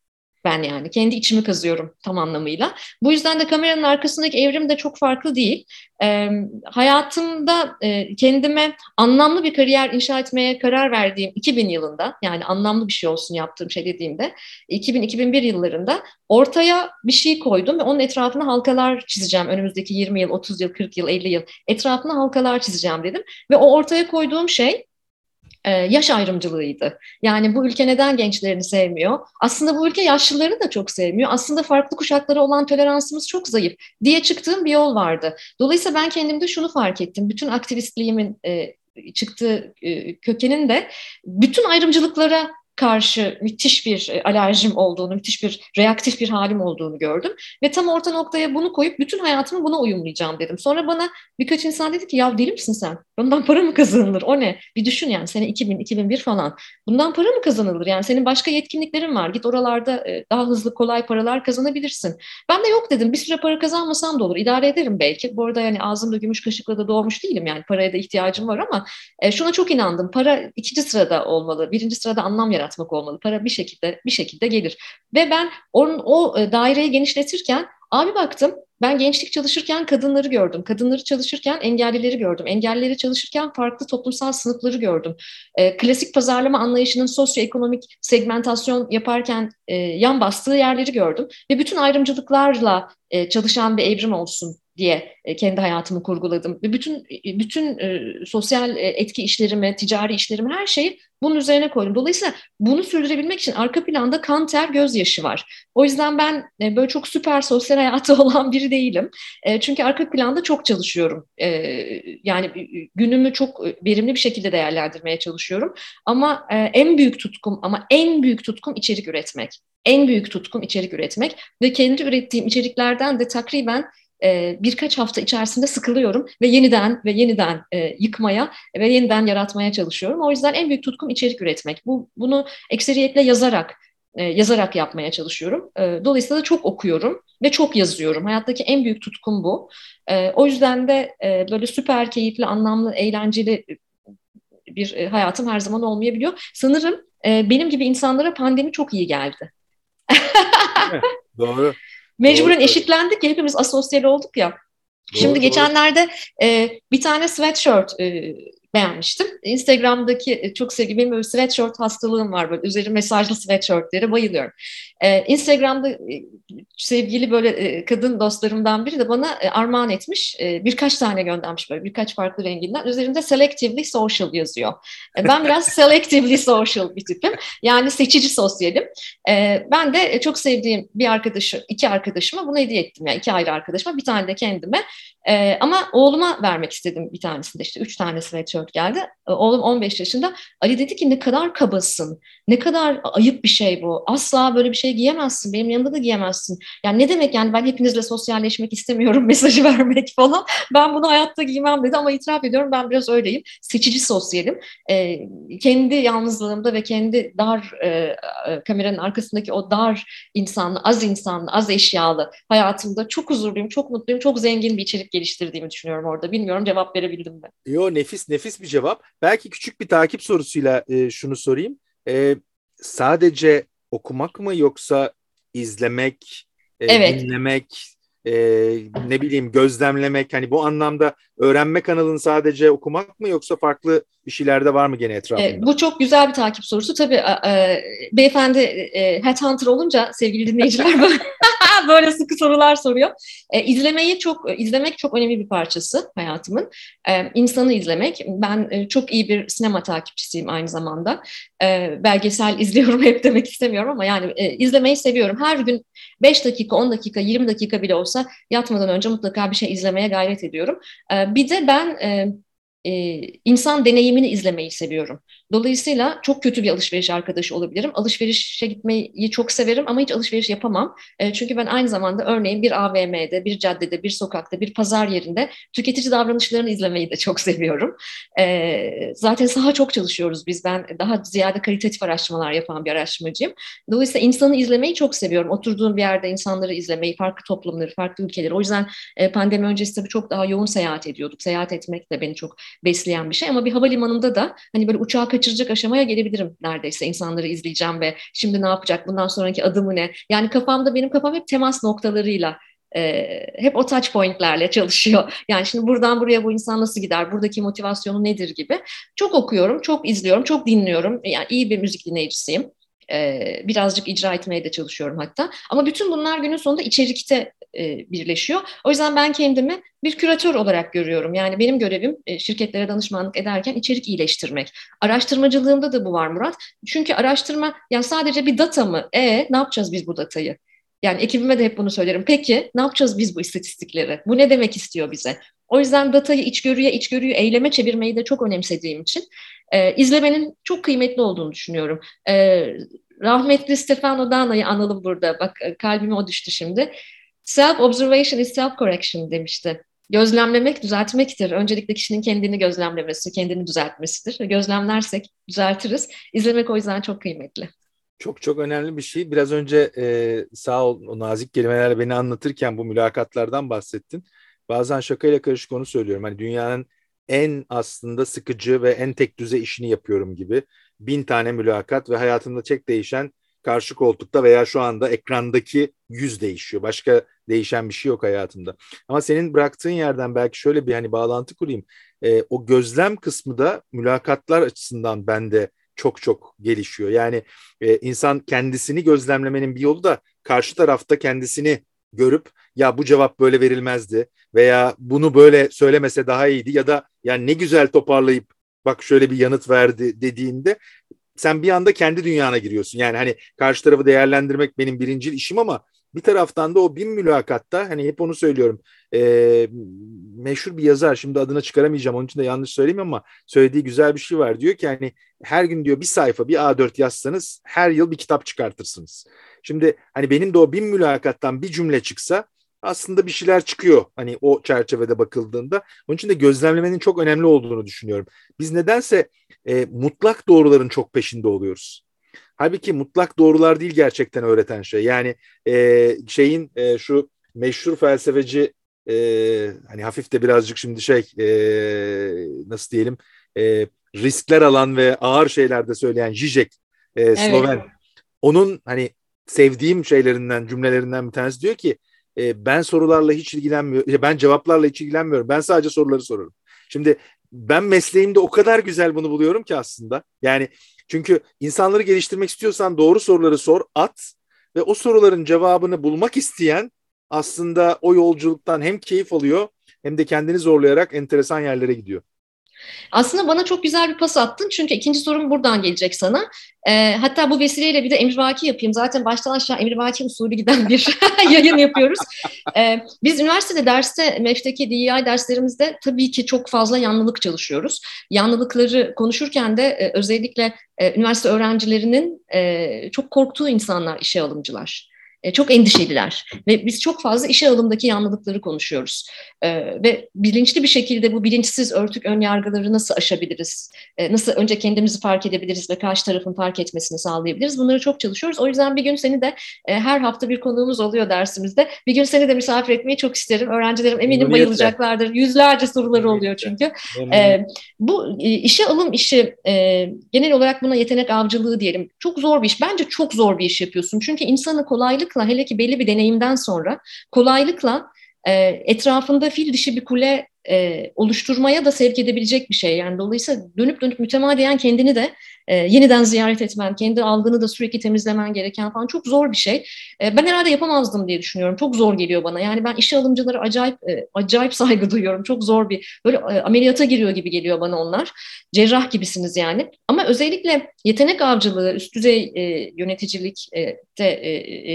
ben yani. Kendi içimi kazıyorum tam anlamıyla. Bu yüzden de kameranın arkasındaki evrim de çok farklı değil. E, hayatımda e, kendime anlamlı bir kariyer inşa etmeye karar verdiğim 2000 yılında yani anlamlı bir şey olsun yaptığım şey dediğimde 2000-2001 yıllarında ortaya bir şey koydum ve onun etrafına halkalar çizeceğim. Önümüzdeki 20 yıl, 30 yıl, 40 yıl, 50 yıl etrafına halkalar çizeceğim dedim. Ve o ortaya koyduğum şey e, yaş ayrımcılığıydı. Yani bu ülke neden gençlerini sevmiyor? Aslında bu ülke yaşlıları da çok sevmiyor. Aslında farklı kuşaklara olan toleransımız çok zayıf diye çıktığım bir yol vardı. Dolayısıyla ben kendimde şunu fark ettim. Bütün aktivistliğimin e, çıktığı e, kökenin de bütün ayrımcılıklara karşı müthiş bir e, alerjim olduğunu, müthiş bir reaktif bir halim olduğunu gördüm. Ve tam orta noktaya bunu koyup bütün hayatımı buna uyumlayacağım dedim. Sonra bana birkaç insan dedi ki ya deli misin sen? Bundan para mı kazanılır? O ne? Bir düşün yani sene 2000, 2001 falan. Bundan para mı kazanılır? Yani senin başka yetkinliklerin var. Git oralarda e, daha hızlı kolay paralar kazanabilirsin. Ben de yok dedim. Bir süre para kazanmasam da olur. İdare ederim belki. Bu arada yani ağzımda gümüş kaşıkla da doğmuş değilim. Yani paraya da ihtiyacım var ama e, şuna çok inandım. Para ikinci sırada olmalı. Birinci sırada anlam yaratmak olmalı. Para bir şekilde bir şekilde gelir. Ve ben onun o e, daireyi genişletirken Abi baktım ben gençlik çalışırken kadınları gördüm. Kadınları çalışırken engellileri gördüm. Engellileri çalışırken farklı toplumsal sınıfları gördüm. E, klasik pazarlama anlayışının sosyoekonomik segmentasyon yaparken e, yan bastığı yerleri gördüm. Ve bütün ayrımcılıklarla e, çalışan bir evrim olsun diye e, kendi hayatımı kurguladım. Ve bütün e, bütün e, sosyal etki işlerimi, ticari işlerimi her şeyi bunun üzerine koydum. Dolayısıyla bunu sürdürebilmek için arka planda kan ter gözyaşı var. O yüzden ben böyle çok süper sosyal hayatı [laughs] olan biri değilim. Çünkü arka planda çok çalışıyorum. Yani günümü çok verimli bir şekilde değerlendirmeye çalışıyorum. Ama en büyük tutkum ama en büyük tutkum içerik üretmek. En büyük tutkum içerik üretmek ve kendi ürettiğim içeriklerden de takriben e, birkaç hafta içerisinde sıkılıyorum ve yeniden ve yeniden e, yıkmaya ve yeniden yaratmaya çalışıyorum. O yüzden en büyük tutkum içerik üretmek. Bu bunu ekseriyetle yazarak e, yazarak yapmaya çalışıyorum. E, dolayısıyla da çok okuyorum ve çok yazıyorum. Hayattaki en büyük tutkum bu. O yüzden de böyle süper keyifli, anlamlı, eğlenceli bir hayatım her zaman olmayabiliyor. Sanırım benim gibi insanlara pandemi çok iyi geldi. Doğru. Mecburen Doğru. eşitlendik ya hepimiz asosyal olduk ya. Doğru, Şimdi geçenlerde e, bir tane sweatshirt e, beğenmiştim. Instagram'daki e, çok sevdiğim benim böyle sweatshirt hastalığım var böyle üzeri mesajlı sweatshirtlere bayılıyorum. Ee, Instagram'da e, sevgili böyle e, kadın dostlarımdan biri de bana e, armağan etmiş. Birkaç tane göndermiş böyle birkaç farklı renginden. Üzerinde selectively social yazıyor. Ben biraz [laughs] selectively social bir tipim. Yani seçici sosyalim. Ben de çok sevdiğim bir arkadaşı, iki arkadaşıma bunu hediye ettim. Yani iki ayrı arkadaşıma bir tane de kendime. Ama oğluma vermek istedim bir tanesinde işte üç tane sweatshirt geldi. Oğlum 15 yaşında. Ali dedi ki ne kadar kabasın, ne kadar ayıp bir şey bu. Asla böyle bir şey giyemezsin, benim yanında da giyemezsin. Yani ne demek yani ben hepinizle sosyalleşmek istemiyorum [laughs] mesajı vermek falan. Ben bunu hayatta giymem dedi ama itiraf ediyorum ben biraz öyleyim. Seçici sosyalim. E, kendi yalnızlığımda ve kendi dar e, e kameranın arkasındaki o dar insanlı, az insanlı, az eşyalı hayatımda çok huzurluyum, çok mutluyum, çok zengin bir içerik geliştirdiğimi düşünüyorum orada. Bilmiyorum cevap verebildim mi? Yo nefis nefis bir cevap. Belki küçük bir takip sorusuyla e, şunu sorayım. E, sadece okumak mı yoksa izlemek, e, evet. dinlemek, e, ne bileyim gözlemlemek hani bu anlamda öğrenme kanalını sadece okumak mı yoksa farklı bir şeyler de var mı gene etrafında? E, bu çok güzel bir takip sorusu. Tabii e, beyefendi e, headhunter olunca sevgili dinleyiciler [laughs] böyle, sıkı sorular soruyor. E, izlemeyi çok izlemek çok önemli bir parçası hayatımın. E, insanı izlemek. Ben e, çok iyi bir sinema takipçisiyim aynı zamanda. E, belgesel [laughs] izliyorum hep demek istemiyorum ama yani e, izlemeyi seviyorum. Her gün 5 dakika, 10 dakika, 20 dakika bile olsa yatmadan önce mutlaka bir şey izlemeye gayret ediyorum. E, bir de ben e, e, insan deneyimini izlemeyi seviyorum. Dolayısıyla çok kötü bir alışveriş arkadaşı olabilirim. Alışverişe gitmeyi çok severim ama hiç alışveriş yapamam. Çünkü ben aynı zamanda örneğin bir AVM'de, bir caddede, bir sokakta, bir pazar yerinde tüketici davranışlarını izlemeyi de çok seviyorum. Zaten saha çok çalışıyoruz biz. Ben daha ziyade kalitatif araştırmalar yapan bir araştırmacıyım. Dolayısıyla insanı izlemeyi çok seviyorum. Oturduğum bir yerde insanları izlemeyi, farklı toplumları, farklı ülkeleri. O yüzden pandemi öncesi tabii çok daha yoğun seyahat ediyorduk. Seyahat etmek de beni çok besleyen bir şey. Ama bir havalimanında da hani böyle uçağa kaçıracak aşamaya gelebilirim neredeyse. insanları izleyeceğim ve şimdi ne yapacak, bundan sonraki adımı ne? Yani kafamda benim kafam hep temas noktalarıyla e, hep o touch pointlerle çalışıyor. [laughs] Yani şimdi buradan buraya bu insan nasıl gider, buradaki motivasyonu nedir gibi. Çok okuyorum, çok izliyorum, çok dinliyorum. Yani iyi bir müzik dinleyicisiyim. Birazcık icra etmeye de çalışıyorum hatta. Ama bütün bunlar günün sonunda içerikte birleşiyor. O yüzden ben kendimi bir küratör olarak görüyorum. Yani benim görevim şirketlere danışmanlık ederken içerik iyileştirmek. Araştırmacılığımda da bu var Murat. Çünkü araştırma yani sadece bir data mı? E ne yapacağız biz bu datayı? Yani ekibime de hep bunu söylerim. Peki ne yapacağız biz bu istatistikleri? Bu ne demek istiyor bize? O yüzden datayı içgörüye, içgörüyü eyleme çevirmeyi de çok önemsediğim için e, izlemenin çok kıymetli olduğunu düşünüyorum. E, rahmetli Stefano Dana'yı analım burada. Bak e, kalbime o düştü şimdi. Self-observation is self-correction demişti. Gözlemlemek düzeltmektir. Öncelikle kişinin kendini gözlemlemesi, kendini düzeltmesidir. Gözlemlersek düzeltiriz. İzlemek o yüzden çok kıymetli. Çok çok önemli bir şey. Biraz önce e, sağ ol o nazik kelimelerle beni anlatırken bu mülakatlardan bahsettin. Bazen şakayla karışık onu söylüyorum. Hani dünyanın en aslında sıkıcı ve en tek düze işini yapıyorum gibi. Bin tane mülakat ve hayatımda tek değişen karşı koltukta veya şu anda ekrandaki yüz değişiyor. Başka değişen bir şey yok hayatımda. Ama senin bıraktığın yerden belki şöyle bir hani bağlantı kurayım. E, o gözlem kısmı da mülakatlar açısından bende çok çok gelişiyor. Yani e, insan kendisini gözlemlemenin bir yolu da karşı tarafta kendisini görüp ya bu cevap böyle verilmezdi veya bunu böyle söylemese daha iyiydi ya da yani ne güzel toparlayıp bak şöyle bir yanıt verdi dediğinde sen bir anda kendi dünyana giriyorsun. Yani hani karşı tarafı değerlendirmek benim birinci işim ama bir taraftan da o bin mülakatta hani hep onu söylüyorum. E, meşhur bir yazar şimdi adını çıkaramayacağım onun için de yanlış söyleyeyim ama söylediği güzel bir şey var. Diyor ki hani her gün diyor bir sayfa bir A4 yazsanız her yıl bir kitap çıkartırsınız. Şimdi hani benim de o bin mülakattan bir cümle çıksa aslında bir şeyler çıkıyor hani o çerçevede bakıldığında. Onun için de gözlemlemenin çok önemli olduğunu düşünüyorum. Biz nedense e, mutlak doğruların çok peşinde oluyoruz. Halbuki mutlak doğrular değil gerçekten öğreten şey. Yani e, şeyin e, şu meşhur felsefeci e, hani hafif de birazcık şimdi şey e, nasıl diyelim e, riskler alan ve ağır şeylerde söyleyen Zizek e, Sloven. Evet. Onun hani sevdiğim şeylerinden cümlelerinden bir tanesi diyor ki e, ben sorularla hiç ilgilenmiyorum. Ben cevaplarla hiç ilgilenmiyorum. Ben sadece soruları sorarım. Şimdi ben mesleğimde o kadar güzel bunu buluyorum ki aslında. Yani çünkü insanları geliştirmek istiyorsan doğru soruları sor, at ve o soruların cevabını bulmak isteyen aslında o yolculuktan hem keyif alıyor hem de kendini zorlayarak enteresan yerlere gidiyor. Aslında bana çok güzel bir pas attın çünkü ikinci sorum buradan gelecek sana. E, hatta bu vesileyle bir de emrivaki yapayım. Zaten baştan aşağı emrivaki usulü giden bir [laughs] yayın yapıyoruz. E, biz üniversitede derste, MEF'teki DEI derslerimizde tabii ki çok fazla yanlılık çalışıyoruz. Yanlılıkları konuşurken de e, özellikle e, üniversite öğrencilerinin e, çok korktuğu insanlar işe alımcılar. E, çok endişeliler ve biz çok fazla işe alımdaki yanlılıkları konuşuyoruz. E, ve bilinçli bir şekilde bu bilinçsiz örtük ön yargıları nasıl aşabiliriz? E, nasıl önce kendimizi fark edebiliriz ve karşı tarafın fark etmesini sağlayabiliriz? Bunları çok çalışıyoruz. O yüzden bir gün seni de her hafta bir konuğumuz oluyor dersimizde. Bir gün seni de misafir etmeyi çok isterim. Öğrencilerim eminim bayılacaklardır. Yüzlerce soruları oluyor çünkü. bu işe alım işi genel olarak buna yetenek avcılığı diyelim. Çok zor bir iş. Bence çok zor bir iş yapıyorsun. Çünkü insanı kolaylık kolaylıkla hele ki belli bir deneyimden sonra kolaylıkla e, etrafında fil dişi bir kule e, oluşturmaya da sevk edebilecek bir şey. Yani dolayısıyla dönüp dönüp mütemadiyen kendini de e, yeniden ziyaret etmen, kendi algını da sürekli temizlemen gereken falan çok zor bir şey. E, ben herhalde yapamazdım diye düşünüyorum. Çok zor geliyor bana. Yani ben işe alımcılara acayip e, acayip saygı [laughs] duyuyorum. Çok zor bir böyle e, ameliyata giriyor gibi geliyor bana onlar. Cerrah gibisiniz yani. Ama özellikle yetenek avcılığı, üst düzey e, yöneticilik e, de e, e,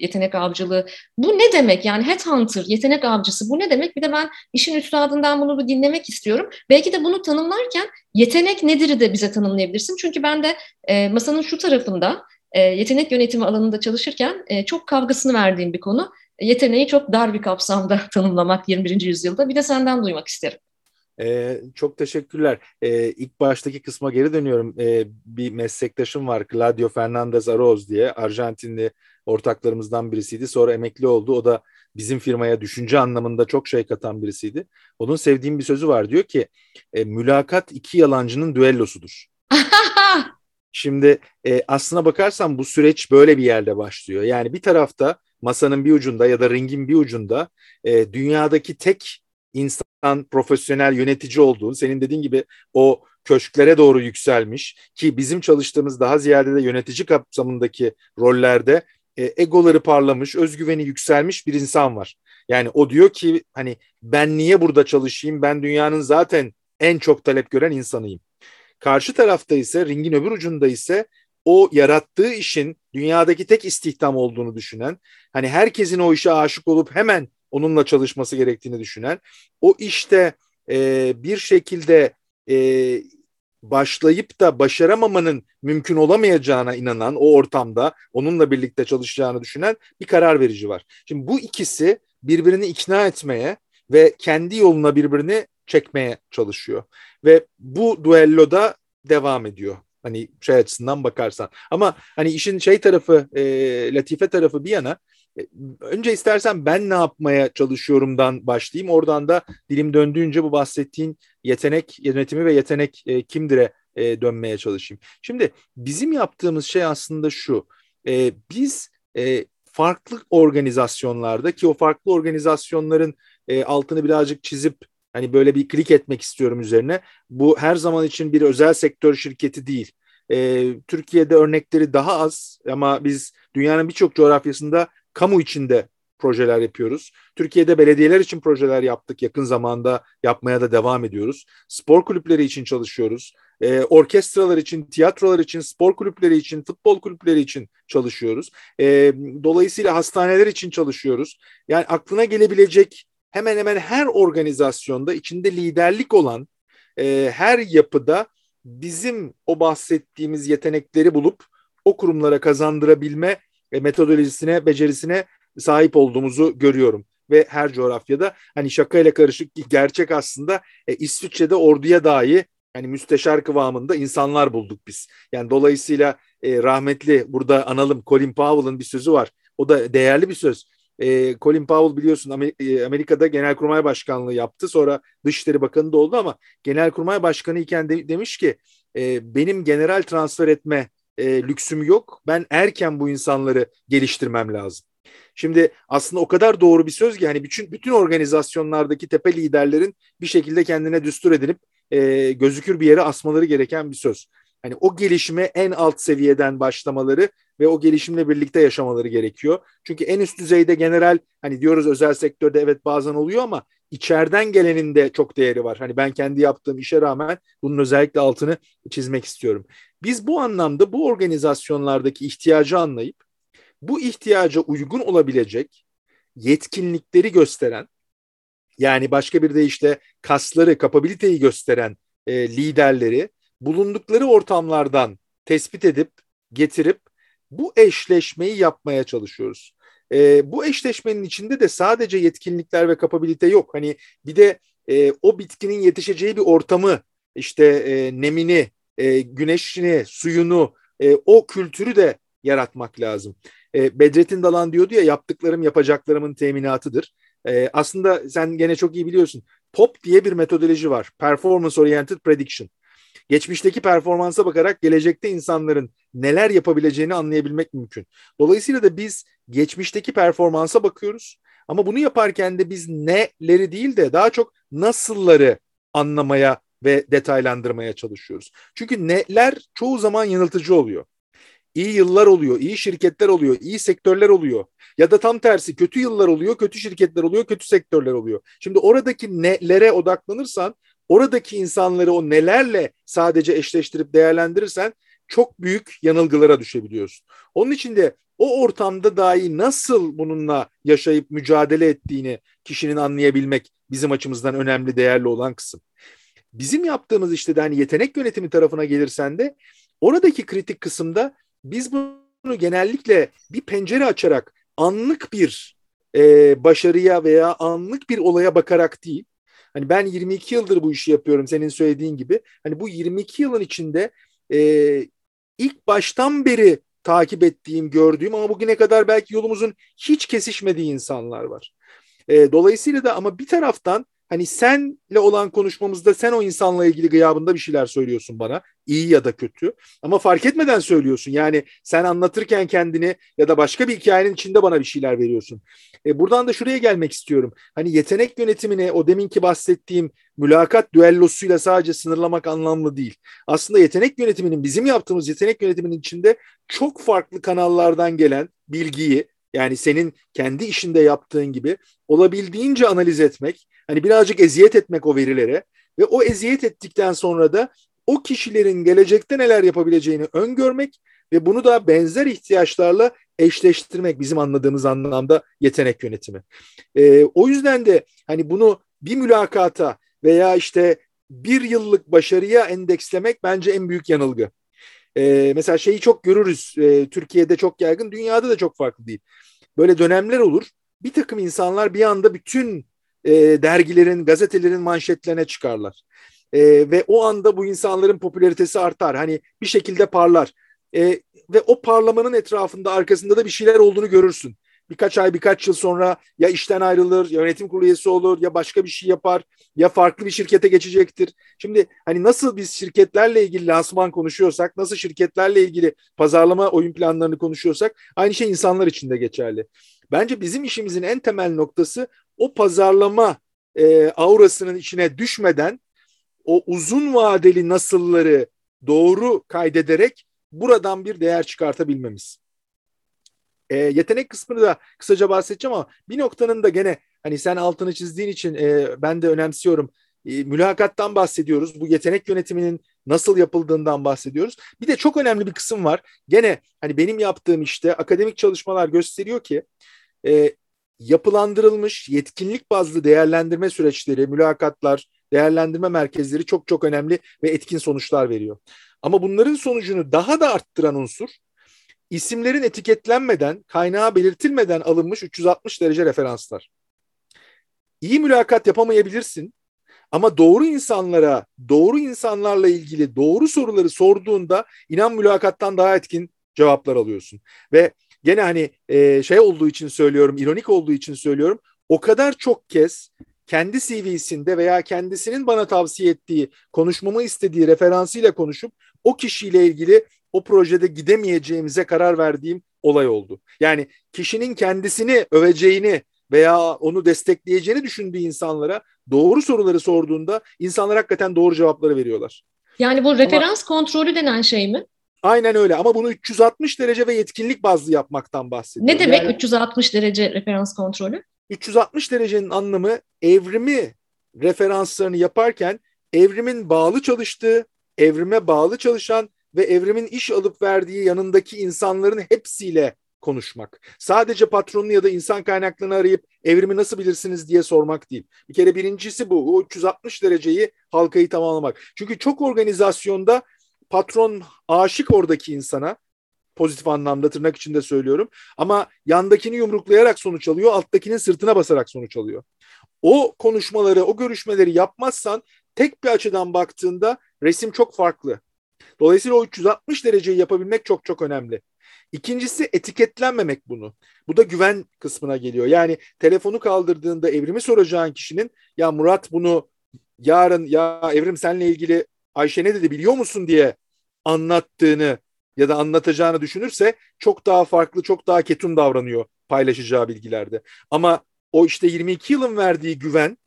yetenek avcılığı bu ne demek? Yani headhunter, yetenek avcısı bu ne demek? Bir de ben işin üstadından bunu bir dinlemek istiyorum. Belki de bunu tanımlarken yetenek nedir de bize tanımlayabilirsin. Çünkü ben de e, masanın şu tarafında e, yetenek yönetimi alanında çalışırken e, çok kavgasını verdiğim bir konu. Yeteneği çok dar bir kapsamda [laughs] tanımlamak 21. yüzyılda. Bir de senden duymak isterim. Ee, çok teşekkürler. Ee, ilk baştaki kısma geri dönüyorum. Ee, bir meslektaşım var Claudio Fernandez Aroz diye. Arjantinli ortaklarımızdan birisiydi. Sonra emekli oldu. O da bizim firmaya düşünce anlamında çok şey katan birisiydi. Onun sevdiğim bir sözü var. Diyor ki e, mülakat iki yalancının düellosudur. [laughs] Şimdi e, aslına bakarsan bu süreç böyle bir yerde başlıyor. Yani bir tarafta masanın bir ucunda ya da ringin bir ucunda e, dünyadaki tek insan profesyonel yönetici olduğun, senin dediğin gibi o köşklere doğru yükselmiş ki bizim çalıştığımız daha ziyade de yönetici kapsamındaki rollerde e, egoları parlamış, özgüveni yükselmiş bir insan var. Yani o diyor ki hani ben niye burada çalışayım? Ben dünyanın zaten en çok talep gören insanıyım. Karşı tarafta ise ringin öbür ucunda ise o yarattığı işin dünyadaki tek istihdam olduğunu düşünen, hani herkesin o işe aşık olup hemen onunla çalışması gerektiğini düşünen, o işte e, bir şekilde e, başlayıp da başaramamanın mümkün olamayacağına inanan o ortamda onunla birlikte çalışacağını düşünen bir karar verici var. Şimdi bu ikisi birbirini ikna etmeye ve kendi yoluna birbirini çekmeye çalışıyor. Ve bu duelloda devam ediyor. Hani şey açısından bakarsan. Ama hani işin şey tarafı, e, latife tarafı bir yana önce istersen ben ne yapmaya çalışıyorumdan başlayayım. Oradan da dilim döndüğünce bu bahsettiğin yetenek yönetimi ve yetenek e, kimdir'e e, dönmeye çalışayım. Şimdi bizim yaptığımız şey aslında şu. E, biz e, farklı organizasyonlarda ki o farklı organizasyonların e, altını birazcık çizip hani böyle bir klik etmek istiyorum üzerine. Bu her zaman için bir özel sektör şirketi değil. E, Türkiye'de örnekleri daha az ama biz dünyanın birçok coğrafyasında kamu içinde projeler yapıyoruz. Türkiye'de belediyeler için projeler yaptık. Yakın zamanda yapmaya da devam ediyoruz. Spor kulüpleri için çalışıyoruz. E, orkestralar için, tiyatrolar için, spor kulüpleri için, futbol kulüpleri için çalışıyoruz. E, dolayısıyla hastaneler için çalışıyoruz. Yani aklına gelebilecek hemen hemen her organizasyonda içinde liderlik olan e, her yapıda bizim o bahsettiğimiz yetenekleri bulup o kurumlara kazandırabilme metodolojisine, becerisine sahip olduğumuzu görüyorum. Ve her coğrafyada hani şakayla karışık gerçek aslında e, İsviçre'de orduya dahi hani müsteşar kıvamında insanlar bulduk biz. Yani dolayısıyla e, rahmetli burada analım Colin Powell'ın bir sözü var. O da değerli bir söz. E, Colin Powell biliyorsun e, Amerika'da Genelkurmay Başkanlığı yaptı. Sonra Dışişleri Bakanı da oldu ama Genelkurmay Başkanı iken de, demiş ki e, benim general transfer etme e, lüksüm yok. Ben erken bu insanları geliştirmem lazım. Şimdi aslında o kadar doğru bir söz ki hani bütün bütün organizasyonlardaki tepe liderlerin bir şekilde kendine düstur edinip e, gözükür bir yere asmaları gereken bir söz. Hani o gelişime en alt seviyeden başlamaları ve o gelişimle birlikte yaşamaları gerekiyor. Çünkü en üst düzeyde general hani diyoruz özel sektörde evet bazen oluyor ama içeriden gelenin de çok değeri var. Hani ben kendi yaptığım işe rağmen bunun özellikle altını çizmek istiyorum. Biz bu anlamda bu organizasyonlardaki ihtiyacı anlayıp bu ihtiyaca uygun olabilecek yetkinlikleri gösteren yani başka bir de işte kasları, kapabiliteyi gösteren e, liderleri bulundukları ortamlardan tespit edip getirip bu eşleşmeyi yapmaya çalışıyoruz. E, bu eşleşmenin içinde de sadece yetkinlikler ve kapabilite yok. Hani bir de e, o bitkinin yetişeceği bir ortamı, işte e, nemini, e, güneşini, suyunu, e, o kültürü de yaratmak lazım. E, Bedrettin Dalan diyordu ya yaptıklarım yapacaklarımın teminatıdır. E, aslında sen gene çok iyi biliyorsun. POP diye bir metodoloji var. Performance Oriented Prediction. Geçmişteki performansa bakarak gelecekte insanların neler yapabileceğini anlayabilmek mümkün. Dolayısıyla da biz geçmişteki performansa bakıyoruz. Ama bunu yaparken de biz neleri değil de daha çok nasılları anlamaya ve detaylandırmaya çalışıyoruz. Çünkü neler çoğu zaman yanıltıcı oluyor iyi yıllar oluyor, iyi şirketler oluyor, iyi sektörler oluyor. Ya da tam tersi kötü yıllar oluyor, kötü şirketler oluyor, kötü sektörler oluyor. Şimdi oradaki nelere odaklanırsan, oradaki insanları o nelerle sadece eşleştirip değerlendirirsen çok büyük yanılgılara düşebiliyorsun. Onun için de o ortamda dahi nasıl bununla yaşayıp mücadele ettiğini kişinin anlayabilmek bizim açımızdan önemli, değerli olan kısım. Bizim yaptığımız işte de hani yetenek yönetimi tarafına gelirsen de oradaki kritik kısımda biz bunu genellikle bir pencere açarak anlık bir e, başarıya veya anlık bir olaya bakarak değil. Hani ben 22 yıldır bu işi yapıyorum senin söylediğin gibi. Hani bu 22 yılın içinde e, ilk baştan beri takip ettiğim, gördüğüm ama bugüne kadar belki yolumuzun hiç kesişmediği insanlar var. E, dolayısıyla da ama bir taraftan hani senle olan konuşmamızda sen o insanla ilgili gıyabında bir şeyler söylüyorsun bana. iyi ya da kötü. Ama fark etmeden söylüyorsun. Yani sen anlatırken kendini ya da başka bir hikayenin içinde bana bir şeyler veriyorsun. E, buradan da şuraya gelmek istiyorum. Hani yetenek yönetimini o deminki bahsettiğim mülakat düellosuyla sadece sınırlamak anlamlı değil. Aslında yetenek yönetiminin bizim yaptığımız yetenek yönetiminin içinde çok farklı kanallardan gelen bilgiyi yani senin kendi işinde yaptığın gibi olabildiğince analiz etmek, hani birazcık eziyet etmek o verilere ve o eziyet ettikten sonra da o kişilerin gelecekte neler yapabileceğini öngörmek ve bunu da benzer ihtiyaçlarla eşleştirmek bizim anladığımız anlamda yetenek yönetimi. Ee, o yüzden de hani bunu bir mülakata veya işte bir yıllık başarıya endekslemek bence en büyük yanılgı. Ee, mesela şeyi çok görürüz e, Türkiye'de çok yaygın dünyada da çok farklı değil. Böyle dönemler olur bir takım insanlar bir anda bütün e, dergilerin, gazetelerin manşetlerine çıkarlar. E, ve o anda bu insanların popülaritesi artar. Hani bir şekilde parlar. E, ve o parlamanın etrafında arkasında da bir şeyler olduğunu görürsün. birkaç ay birkaç yıl sonra ya işten ayrılır, ya yönetim kurulu üyesi olur, ya başka bir şey yapar, ya farklı bir şirkete geçecektir. Şimdi hani nasıl biz şirketlerle ilgili lansman konuşuyorsak, nasıl şirketlerle ilgili pazarlama oyun planlarını konuşuyorsak aynı şey insanlar için de geçerli. Bence bizim işimizin en temel noktası o pazarlama e, aurasının içine düşmeden o uzun vadeli nasılları doğru kaydederek buradan bir değer çıkartabilmemiz. E, yetenek kısmını da kısaca bahsedeceğim ama bir noktanın da gene hani sen altını çizdiğin için e, ben de önemsiyorum. E, mülakattan bahsediyoruz. Bu yetenek yönetiminin nasıl yapıldığından bahsediyoruz. Bir de çok önemli bir kısım var. Gene hani benim yaptığım işte akademik çalışmalar gösteriyor ki e, yapılandırılmış yetkinlik bazlı değerlendirme süreçleri, mülakatlar, değerlendirme merkezleri çok çok önemli ve etkin sonuçlar veriyor. Ama bunların sonucunu daha da arttıran unsur isimlerin etiketlenmeden, kaynağı belirtilmeden alınmış 360 derece referanslar. İyi mülakat yapamayabilirsin ama doğru insanlara, doğru insanlarla ilgili doğru soruları sorduğunda inan mülakattan daha etkin cevaplar alıyorsun. Ve gene hani e, şey olduğu için söylüyorum, ironik olduğu için söylüyorum. O kadar çok kez kendi CV'sinde veya kendisinin bana tavsiye ettiği, konuşmamı istediği referansıyla konuşup o kişiyle ilgili o projede gidemeyeceğimize karar verdiğim olay oldu. Yani kişinin kendisini öveceğini veya onu destekleyeceğini düşündüğü insanlara doğru soruları sorduğunda insanlar hakikaten doğru cevapları veriyorlar. Yani bu referans Ama, kontrolü denen şey mi? Aynen öyle ama bunu 360 derece ve yetkinlik bazlı yapmaktan bahsediyorum. Ne demek yani, 360 derece referans kontrolü? 360 derecenin anlamı evrimi referanslarını yaparken evrimin bağlı çalıştığı, evrime bağlı çalışan ve evrimin iş alıp verdiği yanındaki insanların hepsiyle konuşmak. Sadece patronunu ya da insan kaynaklarını arayıp evrimi nasıl bilirsiniz diye sormak değil. Bir kere birincisi bu. O 360 dereceyi halkayı tamamlamak. Çünkü çok organizasyonda patron aşık oradaki insana pozitif anlamda tırnak içinde söylüyorum. Ama yandakini yumruklayarak sonuç alıyor, alttakinin sırtına basarak sonuç alıyor. O konuşmaları, o görüşmeleri yapmazsan tek bir açıdan baktığında resim çok farklı. Dolayısıyla o 360 dereceyi yapabilmek çok çok önemli. İkincisi etiketlenmemek bunu. Bu da güven kısmına geliyor. Yani telefonu kaldırdığında evrimi soracağın kişinin ya Murat bunu yarın ya evrim seninle ilgili Ayşe ne dedi biliyor musun diye anlattığını ya da anlatacağını düşünürse çok daha farklı, çok daha ketum davranıyor paylaşacağı bilgilerde. Ama o işte 22 yılın verdiği güven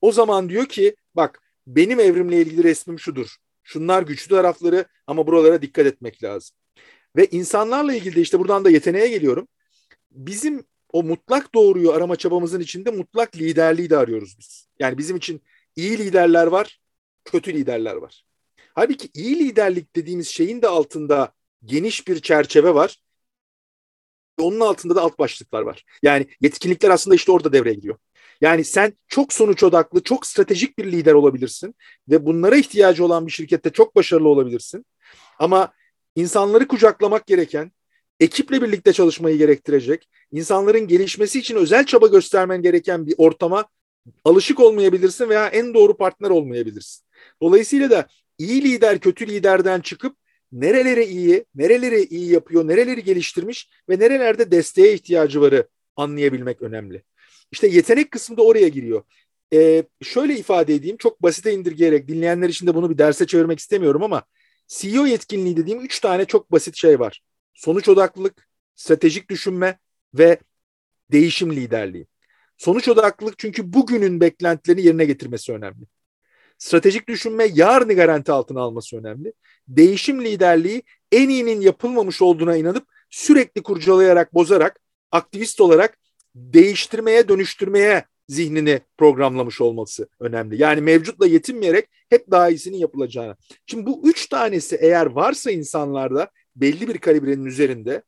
o zaman diyor ki bak benim evrimle ilgili resmim şudur. Şunlar güçlü tarafları ama buralara dikkat etmek lazım. Ve insanlarla ilgili de işte buradan da yeteneğe geliyorum. Bizim o mutlak doğruyu arama çabamızın içinde mutlak liderliği de arıyoruz biz. Yani bizim için iyi liderler var, kötü liderler var. Halbuki iyi liderlik dediğimiz şeyin de altında geniş bir çerçeve var. Onun altında da alt başlıklar var. Yani yetkinlikler aslında işte orada devreye giriyor. Yani sen çok sonuç odaklı, çok stratejik bir lider olabilirsin ve bunlara ihtiyacı olan bir şirkette çok başarılı olabilirsin. Ama insanları kucaklamak gereken, ekiple birlikte çalışmayı gerektirecek, insanların gelişmesi için özel çaba göstermen gereken bir ortama alışık olmayabilirsin veya en doğru partner olmayabilirsin. Dolayısıyla da iyi lider kötü liderden çıkıp nerelere iyi, nereleri iyi yapıyor, nereleri geliştirmiş ve nerelerde desteğe ihtiyacı varı anlayabilmek önemli. İşte yetenek kısmı da oraya giriyor. Ee, şöyle ifade edeyim, çok basite indirgeyerek dinleyenler için de bunu bir derse çevirmek istemiyorum ama CEO yetkinliği dediğim üç tane çok basit şey var. Sonuç odaklılık, stratejik düşünme ve değişim liderliği. Sonuç odaklılık çünkü bugünün beklentilerini yerine getirmesi önemli. Stratejik düşünme yarını garanti altına alması önemli. Değişim liderliği en iyinin yapılmamış olduğuna inanıp sürekli kurcalayarak, bozarak, aktivist olarak değiştirmeye, dönüştürmeye zihnini programlamış olması önemli. Yani mevcutla yetinmeyerek hep daha iyisinin yapılacağını. Şimdi bu üç tanesi eğer varsa insanlarda belli bir kalibrenin üzerinde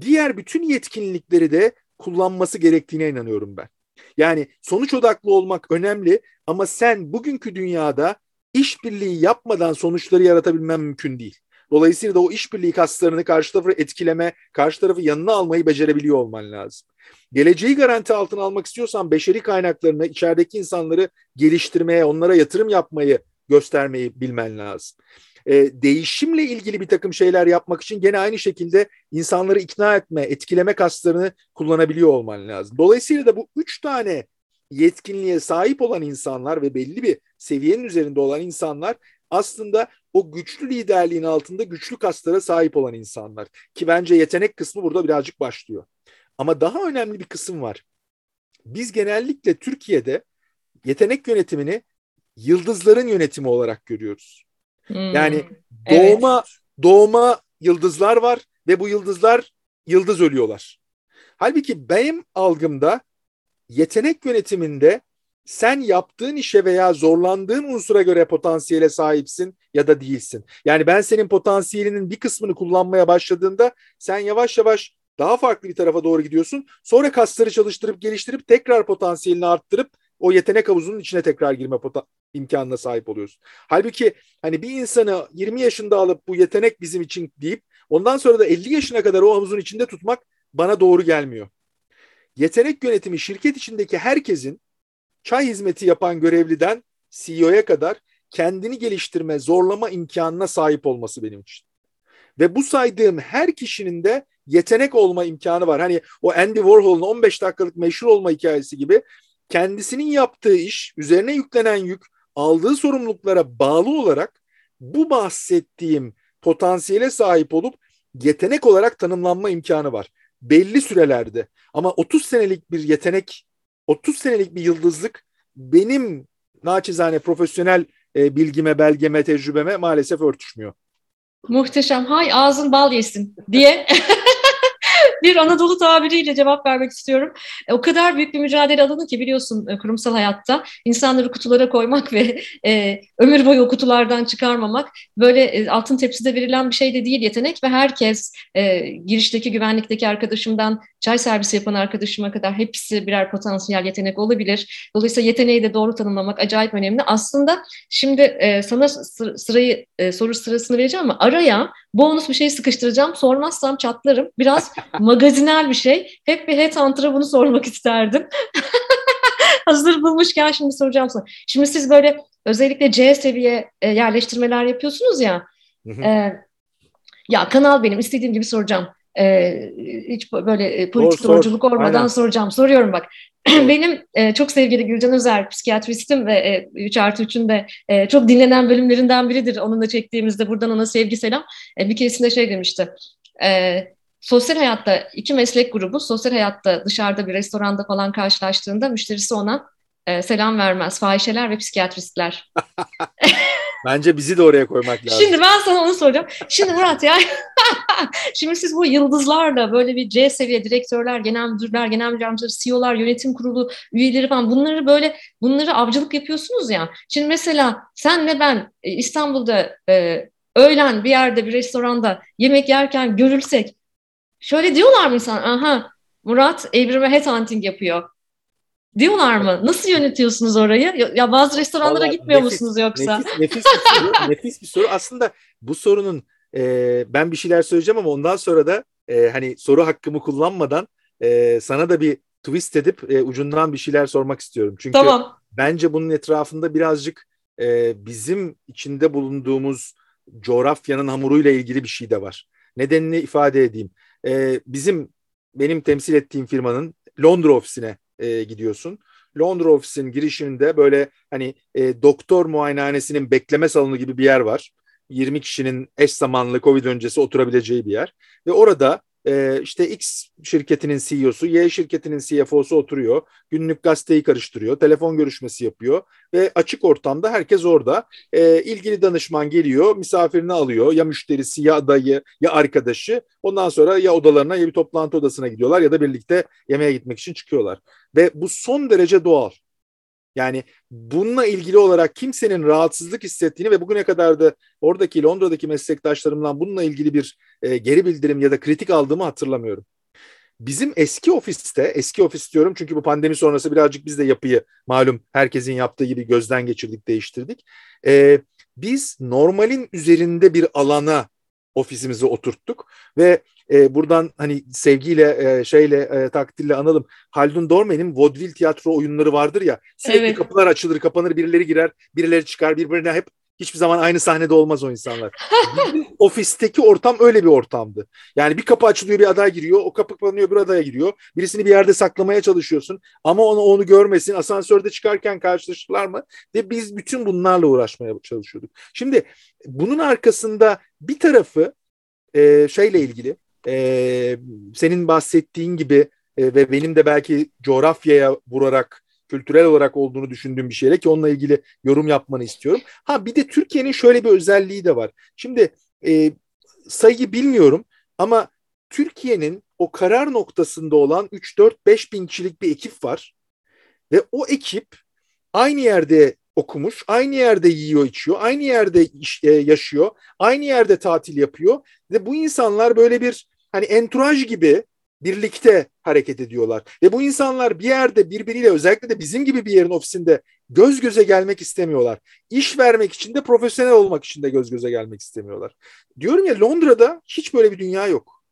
diğer bütün yetkinlikleri de kullanması gerektiğine inanıyorum ben. Yani sonuç odaklı olmak önemli ama sen bugünkü dünyada işbirliği yapmadan sonuçları yaratabilmen mümkün değil. Dolayısıyla da o işbirliği kaslarını karşı tarafı etkileme, karşı tarafı yanına almayı becerebiliyor olman lazım. Geleceği garanti altına almak istiyorsan beşeri kaynaklarını, içerideki insanları geliştirmeye, onlara yatırım yapmayı göstermeyi bilmen lazım. E, değişimle ilgili bir takım şeyler yapmak için gene aynı şekilde insanları ikna etme, etkileme kaslarını kullanabiliyor olman lazım. Dolayısıyla da bu üç tane yetkinliğe sahip olan insanlar ve belli bir seviyenin üzerinde olan insanlar aslında o güçlü liderliğin altında güçlü kaslara sahip olan insanlar. Ki bence yetenek kısmı burada birazcık başlıyor. Ama daha önemli bir kısım var. Biz genellikle Türkiye'de yetenek yönetimini yıldızların yönetimi olarak görüyoruz. Hmm, yani doğma evet. doğma yıldızlar var ve bu yıldızlar yıldız ölüyorlar. Halbuki benim algımda yetenek yönetiminde sen yaptığın işe veya zorlandığın unsura göre potansiyele sahipsin ya da değilsin. Yani ben senin potansiyelinin bir kısmını kullanmaya başladığında sen yavaş yavaş daha farklı bir tarafa doğru gidiyorsun. Sonra kasları çalıştırıp geliştirip tekrar potansiyelini arttırıp o yetenek havuzunun içine tekrar girme imkanına sahip oluyorsun. Halbuki hani bir insanı 20 yaşında alıp bu yetenek bizim için deyip ondan sonra da 50 yaşına kadar o havuzun içinde tutmak bana doğru gelmiyor. Yetenek yönetimi şirket içindeki herkesin çay hizmeti yapan görevliden CEO'ya kadar kendini geliştirme, zorlama imkanına sahip olması benim için. Ve bu saydığım her kişinin de yetenek olma imkanı var. Hani o Andy Warhol'un 15 dakikalık meşhur olma hikayesi gibi kendisinin yaptığı iş, üzerine yüklenen yük, aldığı sorumluluklara bağlı olarak bu bahsettiğim potansiyele sahip olup yetenek olarak tanımlanma imkanı var. Belli sürelerde ama 30 senelik bir yetenek, 30 senelik bir yıldızlık benim naçizane profesyonel e, bilgime, belgeme, tecrübeme maalesef örtüşmüyor. Muhteşem. Hay ağzın bal yesin diye [laughs] bir Anadolu tabiriyle cevap vermek istiyorum. E, o kadar büyük bir mücadele alanı ki biliyorsun e, kurumsal hayatta insanları kutulara koymak ve e, ömür boyu o kutulardan çıkarmamak böyle e, altın tepside verilen bir şey de değil yetenek ve herkes e, girişteki güvenlikteki arkadaşımdan çay servisi yapan arkadaşıma kadar hepsi birer potansiyel yetenek olabilir. Dolayısıyla yeteneği de doğru tanımlamak acayip önemli. Aslında şimdi e, sana sırayı e, soru sırasını vereceğim ama araya bonus bir şey sıkıştıracağım. Sormazsam çatlarım. Biraz [laughs] magazinel bir şey. Hep bir headhunter'a bunu sormak isterdim. [laughs] Hazır bulmuşken şimdi soracağım sana. Şimdi siz böyle özellikle C seviye e, yerleştirmeler yapıyorsunuz ya. e, ya kanal benim istediğim gibi soracağım. E, hiç böyle politik doğruculuk olmadan Aynen. soracağım. Soruyorum bak. [clears throat] Benim e, çok sevgili Gülcan Özer, psikiyatristim ve e, 3 artı 3'ün de e, çok dinlenen bölümlerinden biridir. Onunla çektiğimizde buradan ona sevgi selam. E, bir keresinde şey demişti. E, sosyal hayatta iki meslek grubu sosyal hayatta dışarıda bir restoranda falan karşılaştığında müşterisi ona e, selam vermez. Fahişeler ve psikiyatristler. [laughs] Bence bizi de oraya koymak lazım. Şimdi ben sana onu soracağım. Şimdi Murat ya [laughs] şimdi siz bu yıldızlarla böyle bir C seviye direktörler, genel müdürler, genel müdür CEO'lar, yönetim kurulu üyeleri falan bunları böyle bunları avcılık yapıyorsunuz ya. Şimdi mesela senle ben e, İstanbul'da e, öğlen bir yerde bir restoranda yemek yerken görülsek şöyle diyorlar mı insan? Aha Murat Evrim'e headhunting yapıyor. Diyorlar mı? Nasıl yönetiyorsunuz orayı? Ya bazı restoranlara Vallahi gitmiyor nefis, musunuz yoksa? Nefis, nefis bir soru. [laughs] nefis bir soru. Aslında bu sorunun e, ben bir şeyler söyleyeceğim ama ondan sonra da e, hani soru hakkımı kullanmadan e, sana da bir twist edip e, ucundan bir şeyler sormak istiyorum. Çünkü tamam. bence bunun etrafında birazcık e, bizim içinde bulunduğumuz coğrafyanın hamuruyla ilgili bir şey de var. Nedenini ifade edeyim. E, bizim benim temsil ettiğim firmanın Londra ofisine e, gidiyorsun. Londra ofisin girişinde böyle hani e, doktor muayenehanesinin bekleme salonu gibi bir yer var. 20 kişinin eş zamanlı Covid öncesi oturabileceği bir yer. Ve orada e, işte X şirketinin CEO'su, Y şirketinin CFO'su oturuyor. Günlük gazeteyi karıştırıyor, telefon görüşmesi yapıyor ve açık ortamda herkes orada. E, ilgili danışman geliyor, misafirini alıyor. Ya müşterisi, ya adayı, ya arkadaşı. Ondan sonra ya odalarına ya bir toplantı odasına gidiyorlar ya da birlikte yemeğe gitmek için çıkıyorlar. Ve bu son derece doğal. Yani bununla ilgili olarak kimsenin rahatsızlık hissettiğini ve bugüne kadar da oradaki Londra'daki meslektaşlarımdan bununla ilgili bir e, geri bildirim ya da kritik aldığımı hatırlamıyorum. Bizim eski ofiste, eski ofis diyorum çünkü bu pandemi sonrası birazcık biz de yapıyı malum herkesin yaptığı gibi gözden geçirdik, değiştirdik. E, biz normalin üzerinde bir alana ofisimizi oturttuk ve e, buradan hani sevgiyle e, şeyle e, takdirle analım. Haldun Dormen'in vaudeville tiyatro oyunları vardır ya sürekli evet. kapılar açılır kapanır birileri girer birileri çıkar birbirine hep hiçbir zaman aynı sahnede olmaz o insanlar. [laughs] Ofisteki ortam öyle bir ortamdı. Yani bir kapı açılıyor bir aday giriyor, o kapı kapanıyor bir adaya giriyor. Birisini bir yerde saklamaya çalışıyorsun ama onu onu görmesin. Asansörde çıkarken karşılaşırlar mı? Ve biz bütün bunlarla uğraşmaya çalışıyorduk. Şimdi bunun arkasında bir tarafı e, şeyle ilgili e, senin bahsettiğin gibi e, ve benim de belki coğrafyaya vurarak kültürel olarak olduğunu düşündüğüm bir şeyle ki onunla ilgili yorum yapmanı istiyorum. Ha bir de Türkiye'nin şöyle bir özelliği de var. Şimdi e, sayıyı bilmiyorum ama Türkiye'nin o karar noktasında olan 3-4-5 bin kişilik bir ekip var. Ve o ekip aynı yerde okumuş, aynı yerde yiyor içiyor, aynı yerde iş, e, yaşıyor, aynı yerde tatil yapıyor. Ve bu insanlar böyle bir hani entouraj gibi birlikte hareket ediyorlar. Ve bu insanlar bir yerde birbiriyle özellikle de bizim gibi bir yerin ofisinde göz göze gelmek istemiyorlar. İş vermek için de profesyonel olmak için de göz göze gelmek istemiyorlar. Diyorum ya Londra'da hiç böyle bir dünya yok.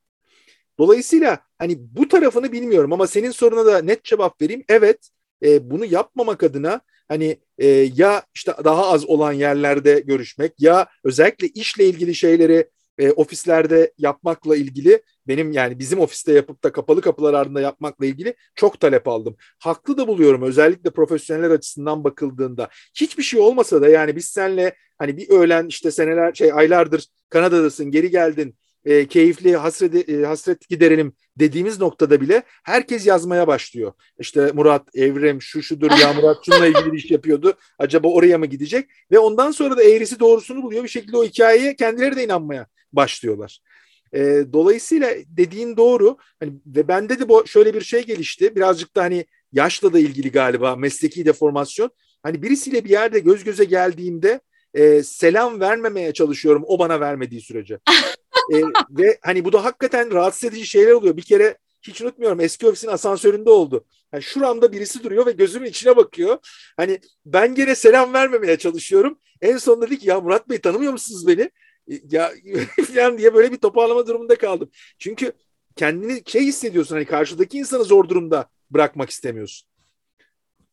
Dolayısıyla hani bu tarafını bilmiyorum ama senin soruna da net cevap vereyim. Evet e, bunu yapmamak adına hani e, ya işte daha az olan yerlerde görüşmek ya özellikle işle ilgili şeyleri e, ofislerde yapmakla ilgili benim yani bizim ofiste yapıp da kapalı kapılar ardında yapmakla ilgili çok talep aldım. Haklı da buluyorum özellikle profesyoneller açısından bakıldığında. Hiçbir şey olmasa da yani biz seninle hani bir öğlen işte seneler şey aylardır Kanada'dasın geri geldin e, keyifli hasret, e, hasret giderelim dediğimiz noktada bile herkes yazmaya başlıyor. İşte Murat, Evrim, şu şudur [laughs] ya Murat şununla ilgili bir iş yapıyordu. Acaba oraya mı gidecek? Ve ondan sonra da eğrisi doğrusunu buluyor. Bir şekilde o hikayeye kendileri de inanmaya başlıyorlar. E, dolayısıyla dediğin doğru. Hani, ve bende de bu şöyle bir şey gelişti. Birazcık da hani yaşla da ilgili galiba mesleki deformasyon. Hani birisiyle bir yerde göz göze geldiğimde e, selam vermemeye çalışıyorum o bana vermediği sürece. [laughs] e, ve hani bu da hakikaten rahatsız edici şeyler oluyor. Bir kere hiç unutmuyorum eski ofisin asansöründe oldu. Yani şuramda birisi duruyor ve gözümün içine bakıyor. Hani ben gene selam vermemeye çalışıyorum. En son dedi ki ya Murat Bey tanımıyor musunuz beni? Ya [laughs] falan diye böyle bir toparlama durumunda kaldım. Çünkü kendini şey hissediyorsun hani karşıdaki insanı zor durumda bırakmak istemiyorsun.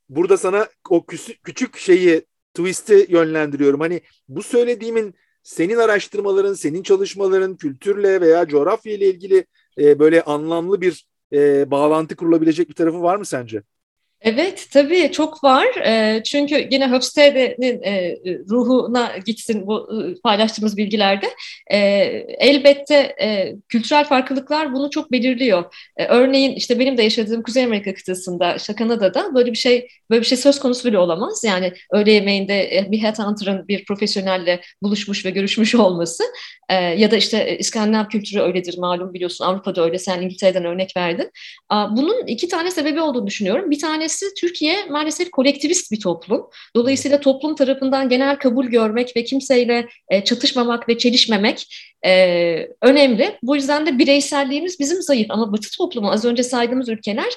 Burada sana o küçük şeyi twist'i yönlendiriyorum. Hani bu söylediğimin senin araştırmaların, senin çalışmaların kültürle veya coğrafya ile ilgili e, böyle anlamlı bir e, bağlantı kurulabilecek bir tarafı var mı sence? Evet tabii çok var. E, çünkü yine Hofstede'nin e, ruhuna gitsin bu e, paylaştığımız bilgilerde. E, elbette e, kültürel farklılıklar bunu çok belirliyor. E, örneğin işte benim de yaşadığım Kuzey Amerika kıtasında, işte Kanada'da böyle bir şey böyle bir şey söz konusu bile olamaz. Yani öğle yemeğinde e, bir headhunter'ın bir profesyonelle buluşmuş ve görüşmüş [laughs] olması e, ya da işte e, İskandinav kültürü öyledir malum biliyorsun Avrupa'da öyle sen İngiltere'den örnek verdin. Bunun iki tane sebebi olduğunu düşünüyorum. Bir tanesi Türkiye maalesef kolektivist bir toplum. Dolayısıyla toplum tarafından genel kabul görmek ve kimseyle e, çatışmamak ve çelişmemek önemli. Bu yüzden de bireyselliğimiz bizim zayıf ama Batı toplumu az önce saydığımız ülkeler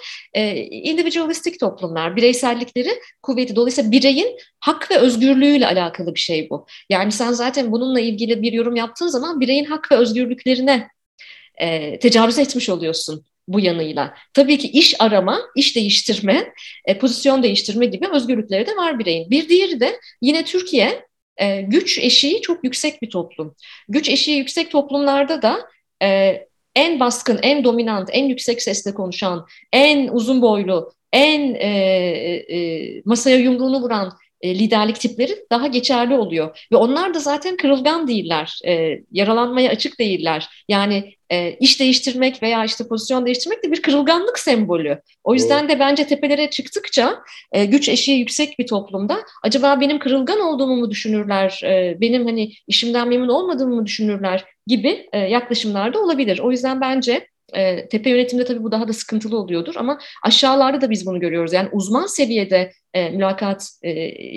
individualistik toplumlar. Bireysellikleri kuvveti. Dolayısıyla bireyin hak ve özgürlüğüyle alakalı bir şey bu. Yani sen zaten bununla ilgili bir yorum yaptığın zaman bireyin hak ve özgürlüklerine e, tecavüz etmiş oluyorsun bu yanıyla. Tabii ki iş arama, iş değiştirme, e, pozisyon değiştirme gibi özgürlükleri de var bireyin. Bir diğeri de yine Türkiye e, güç eşiği çok yüksek bir toplum. Güç eşiği yüksek toplumlarda da e, en baskın, en dominant, en yüksek sesle konuşan, en uzun boylu, en e, e, masaya yumruğunu vuran e, liderlik tipleri daha geçerli oluyor. Ve onlar da zaten kırılgan değiller, e, yaralanmaya açık değiller. Yani e, iş değiştirmek veya işte pozisyon değiştirmek de bir kırılganlık sembolü. O yüzden de bence tepelere çıktıkça güç eşiği yüksek bir toplumda acaba benim kırılgan olduğumu mu düşünürler, benim hani işimden memnun olmadığımı mı düşünürler gibi e, yaklaşımlar da olabilir. O yüzden bence e, tepe yönetimde tabii bu daha da sıkıntılı oluyordur ama aşağılarda da biz bunu görüyoruz. Yani uzman seviyede e, mülakat e,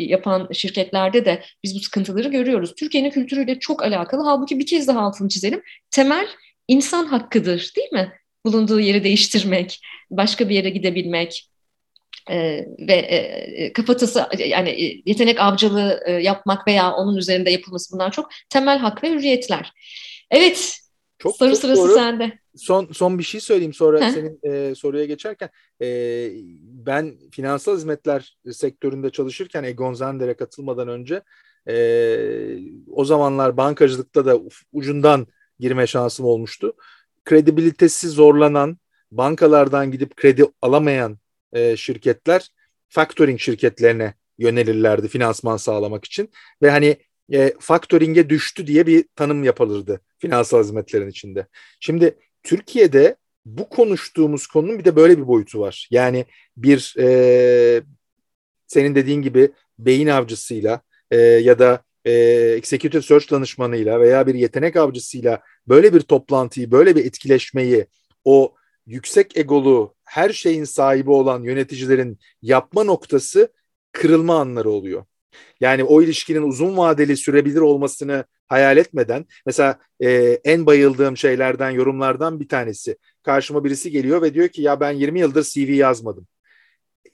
yapan şirketlerde de biz bu sıkıntıları görüyoruz. Türkiye'nin kültürüyle çok alakalı. Halbuki bir kez daha altını çizelim. Temel insan hakkıdır değil mi? Bulunduğu yeri değiştirmek, başka bir yere gidebilmek, ee, ve e, kafatası yani yetenek avcılığı e, yapmak veya onun üzerinde yapılması bunlar çok temel hak ve hürriyetler. Evet, çok, soru çok sırası doğru. sende. Son son bir şey söyleyeyim sonra Heh. senin e, soruya geçerken. E, ben finansal hizmetler sektöründe çalışırken Egon Zender'e katılmadan önce e, o zamanlar bankacılıkta da ucundan girme şansım olmuştu. Kredibilitesi zorlanan, bankalardan gidip kredi alamayan e, şirketler factoring şirketlerine yönelirlerdi finansman sağlamak için ve hani e, factoring'e düştü diye bir tanım yapılırdı finansal hizmetlerin içinde. Şimdi Türkiye'de bu konuştuğumuz konunun bir de böyle bir boyutu var. Yani bir e, senin dediğin gibi beyin avcısıyla e, ya da e, executive search danışmanıyla veya bir yetenek avcısıyla böyle bir toplantıyı, böyle bir etkileşmeyi o yüksek egolu, her şeyin sahibi olan yöneticilerin yapma noktası kırılma anları oluyor. Yani o ilişkinin uzun vadeli sürebilir olmasını hayal etmeden mesela e, en bayıldığım şeylerden yorumlardan bir tanesi karşıma birisi geliyor ve diyor ki ya ben 20 yıldır CV yazmadım.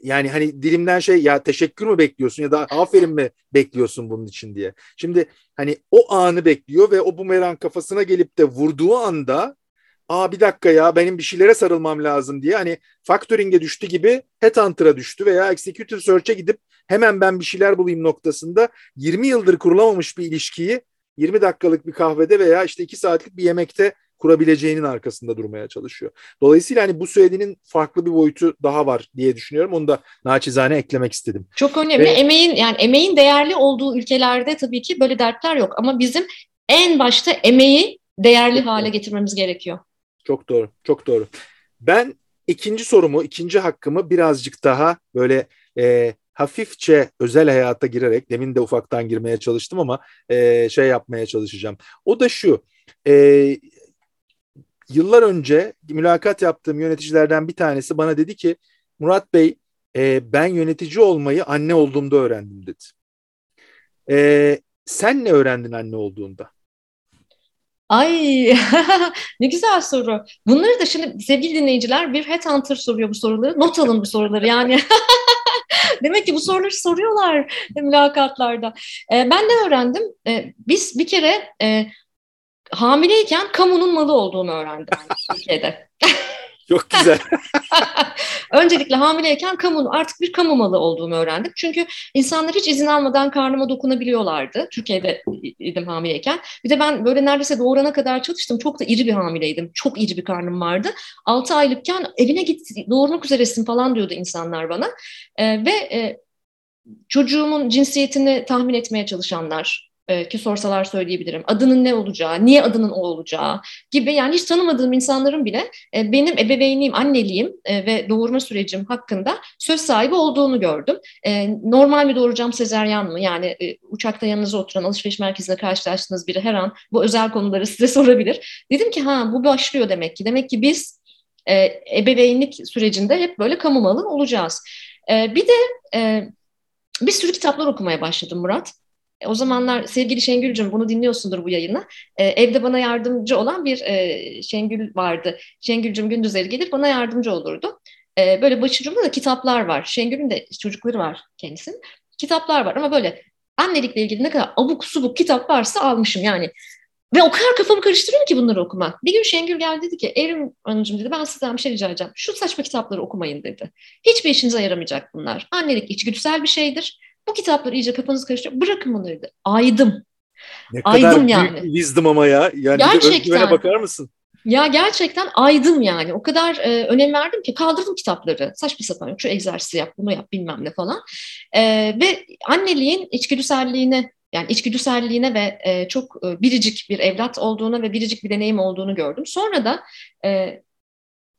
Yani hani dilimden şey ya teşekkür mü bekliyorsun ya da aferin mi bekliyorsun bunun için diye. Şimdi hani o anı bekliyor ve o bumerang kafasına gelip de vurduğu anda aa bir dakika ya benim bir şeylere sarılmam lazım diye hani factoring'e düştü gibi headhunter'a düştü veya executive search'e gidip hemen ben bir şeyler bulayım noktasında 20 yıldır kurulamamış bir ilişkiyi 20 dakikalık bir kahvede veya işte 2 saatlik bir yemekte kurabileceğinin arkasında durmaya çalışıyor. Dolayısıyla hani bu söylediğinin farklı bir boyutu daha var diye düşünüyorum. Onu da naçizane eklemek istedim. Çok önemli. Ve, emeğin yani emeğin değerli olduğu ülkelerde tabii ki böyle dertler yok ama bizim en başta emeği değerli hale getirmemiz gerekiyor. Çok doğru. Çok doğru. Ben ikinci sorumu, ikinci hakkımı birazcık daha böyle e, hafifçe özel hayata girerek demin de ufaktan girmeye çalıştım ama e, şey yapmaya çalışacağım. O da şu. E, yıllar önce mülakat yaptığım yöneticilerden bir tanesi bana dedi ki Murat Bey e, ben yönetici olmayı anne olduğumda öğrendim dedi. E, sen ne öğrendin anne olduğunda? Ay [laughs] ne güzel soru. Bunları da şimdi sevgili dinleyiciler bir headhunter soruyor bu soruları. Not alın bu soruları yani. [laughs] Demek ki bu soruları soruyorlar mülakatlarda. E, ben ne öğrendim? E, biz bir kere e, hamileyken kamunun malı olduğunu öğrendim Türkiye'de. [laughs] Çok güzel. [laughs] Öncelikle hamileyken kamu, artık bir kamu malı olduğumu öğrendim. Çünkü insanlar hiç izin almadan karnıma dokunabiliyorlardı. Türkiye'de idim hamileyken. Bir de ben böyle neredeyse doğurana kadar çalıştım. Çok da iri bir hamileydim. Çok iri bir karnım vardı. 6 aylıkken evine git doğurmak üzeresin falan diyordu insanlar bana. Ee, ve e, çocuğumun cinsiyetini tahmin etmeye çalışanlar, e, ki sorsalar söyleyebilirim. Adının ne olacağı, niye adının o olacağı gibi yani hiç tanımadığım insanların bile e, benim ebeveynliğim, anneliğim e, ve doğurma sürecim hakkında söz sahibi olduğunu gördüm. Normal mi doğuracağım sezeryan mı? Yani uçakta yanınıza oturan alışveriş merkezinde karşılaştığınız biri her an bu özel konuları [laughs] size sorabilir. Dedim ki ha bu başlıyor demek ki. Demek ki biz ebeveynlik sürecinde hep böyle kamu malı olacağız. Bir de bir sürü kitaplar okumaya başladım Murat. E, o zamanlar sevgili Şengül'cüm bunu dinliyorsundur bu yayını. E, evde bana yardımcı olan bir e, Şengül vardı. Şengül'cüm gündüzleri gelir bana yardımcı olurdu. E, böyle başucumda da kitaplar var. Şengül'ün de çocukları var kendisinin. Kitaplar var ama böyle annelikle ilgili ne kadar abuk subuk kitap varsa almışım yani. Ve o kadar kafamı karıştırıyorum ki bunları okumak. Bir gün Şengül geldi dedi ki Evrim Hanımcığım dedi ben sizden bir şey rica edeceğim. Şu saçma kitapları okumayın dedi. Hiçbir işinize yaramayacak bunlar. Annelik içgüdüsel bir şeydir bu kitapları iyice kafanızı karıştırıyor. Bırakın bunları dedi. Aydım. Ne aydım kadar yani. büyük wisdom ama ya. Yani gerçekten. bakar mısın? Ya gerçekten aydım yani. O kadar e, önem verdim ki kaldırdım kitapları. Saçma sapan şu egzersizi yap, bunu yap bilmem ne falan. E, ve anneliğin içgüdüselliğine yani içgüdüselliğine ve e, çok e, biricik bir evlat olduğunu ve biricik bir deneyim olduğunu gördüm. Sonra da e,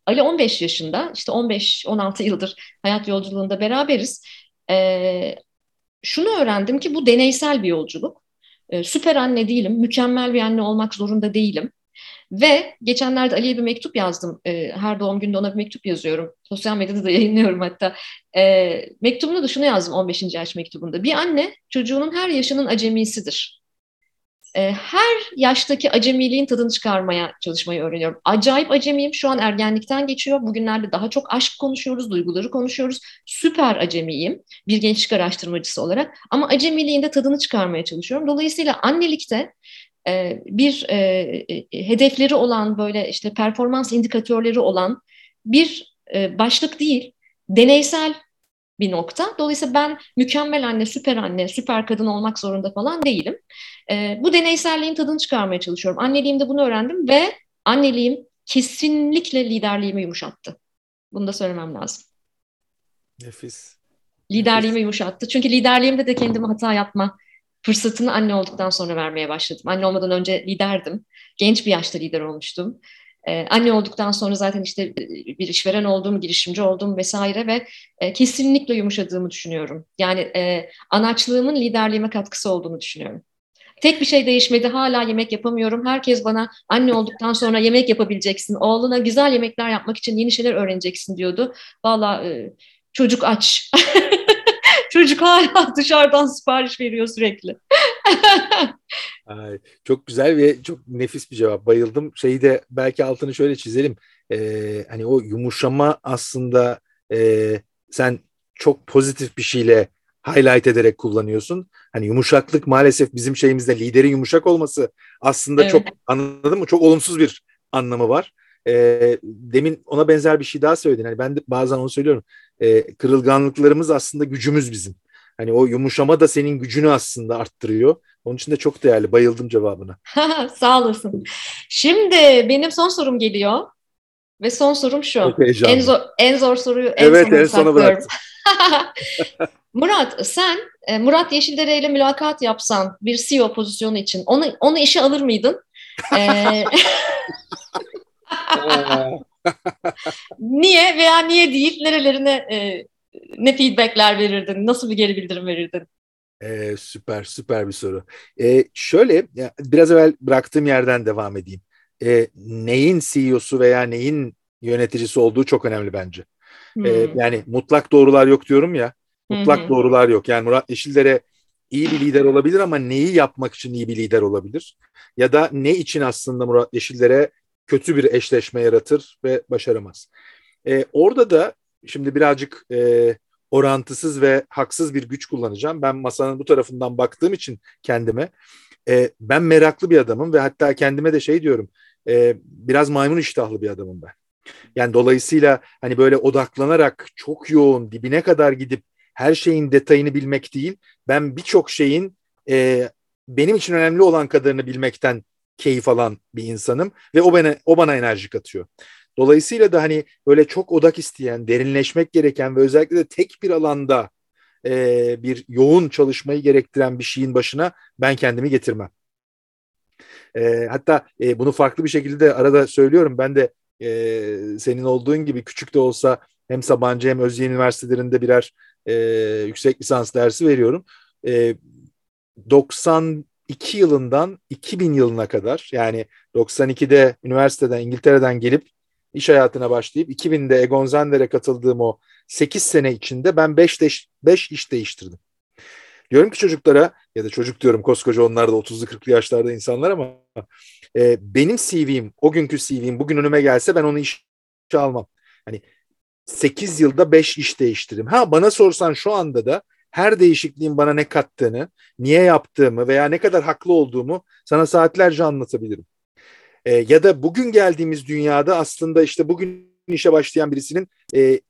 Ali 15 yaşında, işte 15-16 yıldır hayat yolculuğunda beraberiz. E, şunu öğrendim ki bu deneysel bir yolculuk. E, süper anne değilim, mükemmel bir anne olmak zorunda değilim. Ve geçenlerde Ali'ye bir mektup yazdım. E, her doğum gününde ona bir mektup yazıyorum. Sosyal medyada da [laughs] yayınlıyorum hatta. E, mektubunda da şunu yazdım 15. yaş mektubunda. Bir anne çocuğunun her yaşının acemisidir e, her yaştaki acemiliğin tadını çıkarmaya çalışmayı öğreniyorum. Acayip acemiyim. Şu an ergenlikten geçiyor. Bugünlerde daha çok aşk konuşuyoruz, duyguları konuşuyoruz. Süper acemiyim bir gençlik araştırmacısı olarak. Ama acemiliğin de tadını çıkarmaya çalışıyorum. Dolayısıyla annelikte e, bir e, e, hedefleri olan böyle işte performans indikatörleri olan bir başlık değil, deneysel bir nokta. Dolayısıyla ben mükemmel anne, süper anne, süper kadın olmak zorunda falan değilim. E, bu deneyselliğin tadını çıkarmaya çalışıyorum. Anneliğimde bunu öğrendim ve anneliğim kesinlikle liderliğimi yumuşattı. Bunu da söylemem lazım. Nefis. Liderliğimi Nefis. yumuşattı. Çünkü liderliğimde de kendime hata yapma fırsatını anne olduktan sonra vermeye başladım. Anne olmadan önce liderdim. Genç bir yaşta lider olmuştum. Ee, anne olduktan sonra zaten işte e, bir işveren oldum, girişimci oldum vesaire ve e, kesinlikle yumuşadığımı düşünüyorum. Yani e, anaçlığımın liderliğime katkısı olduğunu düşünüyorum. Tek bir şey değişmedi. Hala yemek yapamıyorum. Herkes bana anne olduktan sonra yemek yapabileceksin. Oğluna güzel yemekler yapmak için yeni şeyler öğreneceksin diyordu. Valla e, çocuk aç. [laughs] çocuk hala [laughs] dışarıdan sipariş veriyor sürekli. [laughs] Ay, çok güzel ve çok nefis bir cevap. Bayıldım. Şeyi de belki altını şöyle çizelim. Ee, hani o yumuşama aslında e, sen çok pozitif bir şeyle highlight ederek kullanıyorsun. Hani yumuşaklık maalesef bizim şeyimizde liderin yumuşak olması aslında evet. çok anladın mı? Çok olumsuz bir anlamı var. E, demin ona benzer bir şey daha söyledin. Hani ben de bazen onu söylüyorum. E, kırılganlıklarımız aslında gücümüz bizim. Hani o yumuşama da senin gücünü aslında arttırıyor. Onun için de çok değerli. Bayıldım cevabına. [laughs] Sağ olasın. Şimdi benim son sorum geliyor. Ve son sorum şu. En zor, en zor soruyu en evet, sona en sona bıraktım. [laughs] Murat sen e, Murat Yeşildere ile mülakat yapsan bir CEO pozisyonu için onu onu işe alır mıydın? [laughs] ee, niye veya niye değil? Nerelerine e, ne feedbackler verirdin? Nasıl bir geri bildirim verirdin? Ee, süper süper bir soru. Ee, şöyle biraz evvel bıraktığım yerden devam edeyim. Ee, neyin CEO'su veya neyin yöneticisi olduğu çok önemli bence. Hmm. Ee, yani mutlak doğrular yok diyorum ya. Mutlak hmm. doğrular yok. Yani Murat Yeşildere iyi bir lider olabilir ama neyi yapmak için iyi bir lider olabilir? Ya da ne için aslında Murat Yeşillere kötü bir eşleşme yaratır ve başaramaz. Ee, orada da şimdi birazcık e, orantısız ve haksız bir güç kullanacağım. Ben masanın bu tarafından baktığım için kendime e, ben meraklı bir adamım ve hatta kendime de şey diyorum e, biraz maymun iştahlı bir adamım ben. Yani dolayısıyla hani böyle odaklanarak çok yoğun dibine kadar gidip her şeyin detayını bilmek değil. Ben birçok şeyin e, benim için önemli olan kadarını bilmekten keyif alan bir insanım ve o bana o bana enerji katıyor. Dolayısıyla da hani böyle çok odak isteyen, derinleşmek gereken ve özellikle de tek bir alanda e, bir yoğun çalışmayı gerektiren bir şeyin başına ben kendimi getirmem. E, hatta e, bunu farklı bir şekilde de arada söylüyorum. Ben de e, senin olduğun gibi küçük de olsa hem Sabancı hem Özyeğin Üniversitelerinde birer e, yüksek lisans dersi veriyorum. E, 92 yılından 2000 yılına kadar yani 92'de üniversiteden İngiltere'den gelip iş hayatına başlayıp 2000'de Egon Zender'e katıldığım o 8 sene içinde ben 5 5 5 iş değiştirdim. Diyorum ki çocuklara ya da çocuk diyorum koskoca onlar da 30'lu 40'lı yaşlarda insanlar ama e, benim CV'm, o günkü CV'm bugün önüme gelse ben onu işe almam. Hani 8 yılda 5 iş değiştirdim. Ha bana sorsan şu anda da her değişikliğin bana ne kattığını, niye yaptığımı veya ne kadar haklı olduğumu sana saatlerce anlatabilirim. E, ya da bugün geldiğimiz dünyada aslında işte bugün işe başlayan birisinin e,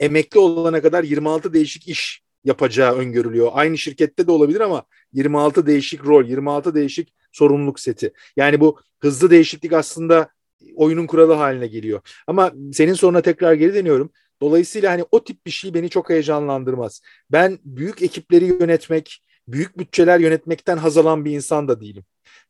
emekli olana kadar 26 değişik iş yapacağı öngörülüyor. Aynı şirkette de olabilir ama 26 değişik rol, 26 değişik sorumluluk seti. Yani bu hızlı değişiklik aslında oyunun kuralı haline geliyor. Ama senin soruna tekrar geri deniyorum. Dolayısıyla hani o tip bir şey beni çok heyecanlandırmaz. Ben büyük ekipleri yönetmek, büyük bütçeler yönetmekten haz alan bir insan da değilim.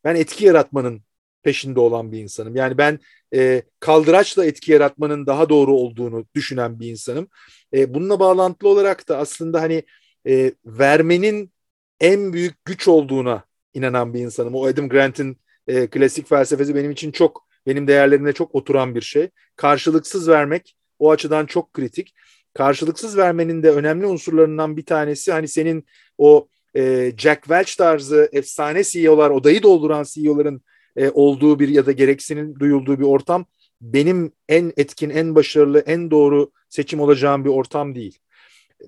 Ben etki yaratmanın peşinde olan bir insanım. Yani ben e, kaldıraçla etki yaratmanın daha doğru olduğunu düşünen bir insanım. E, bununla bağlantılı olarak da aslında hani e, vermenin en büyük güç olduğuna inanan bir insanım. O Adam Grant'in e, klasik felsefesi benim için çok, benim değerlerimle çok oturan bir şey. Karşılıksız vermek o açıdan çok kritik. Karşılıksız vermenin de önemli unsurlarından bir tanesi hani senin o e, Jack Welch tarzı efsane CEO'lar, odayı dolduran CEO'ların e, olduğu bir ya da gereksinim duyulduğu bir ortam benim en etkin, en başarılı, en doğru seçim olacağım bir ortam değil.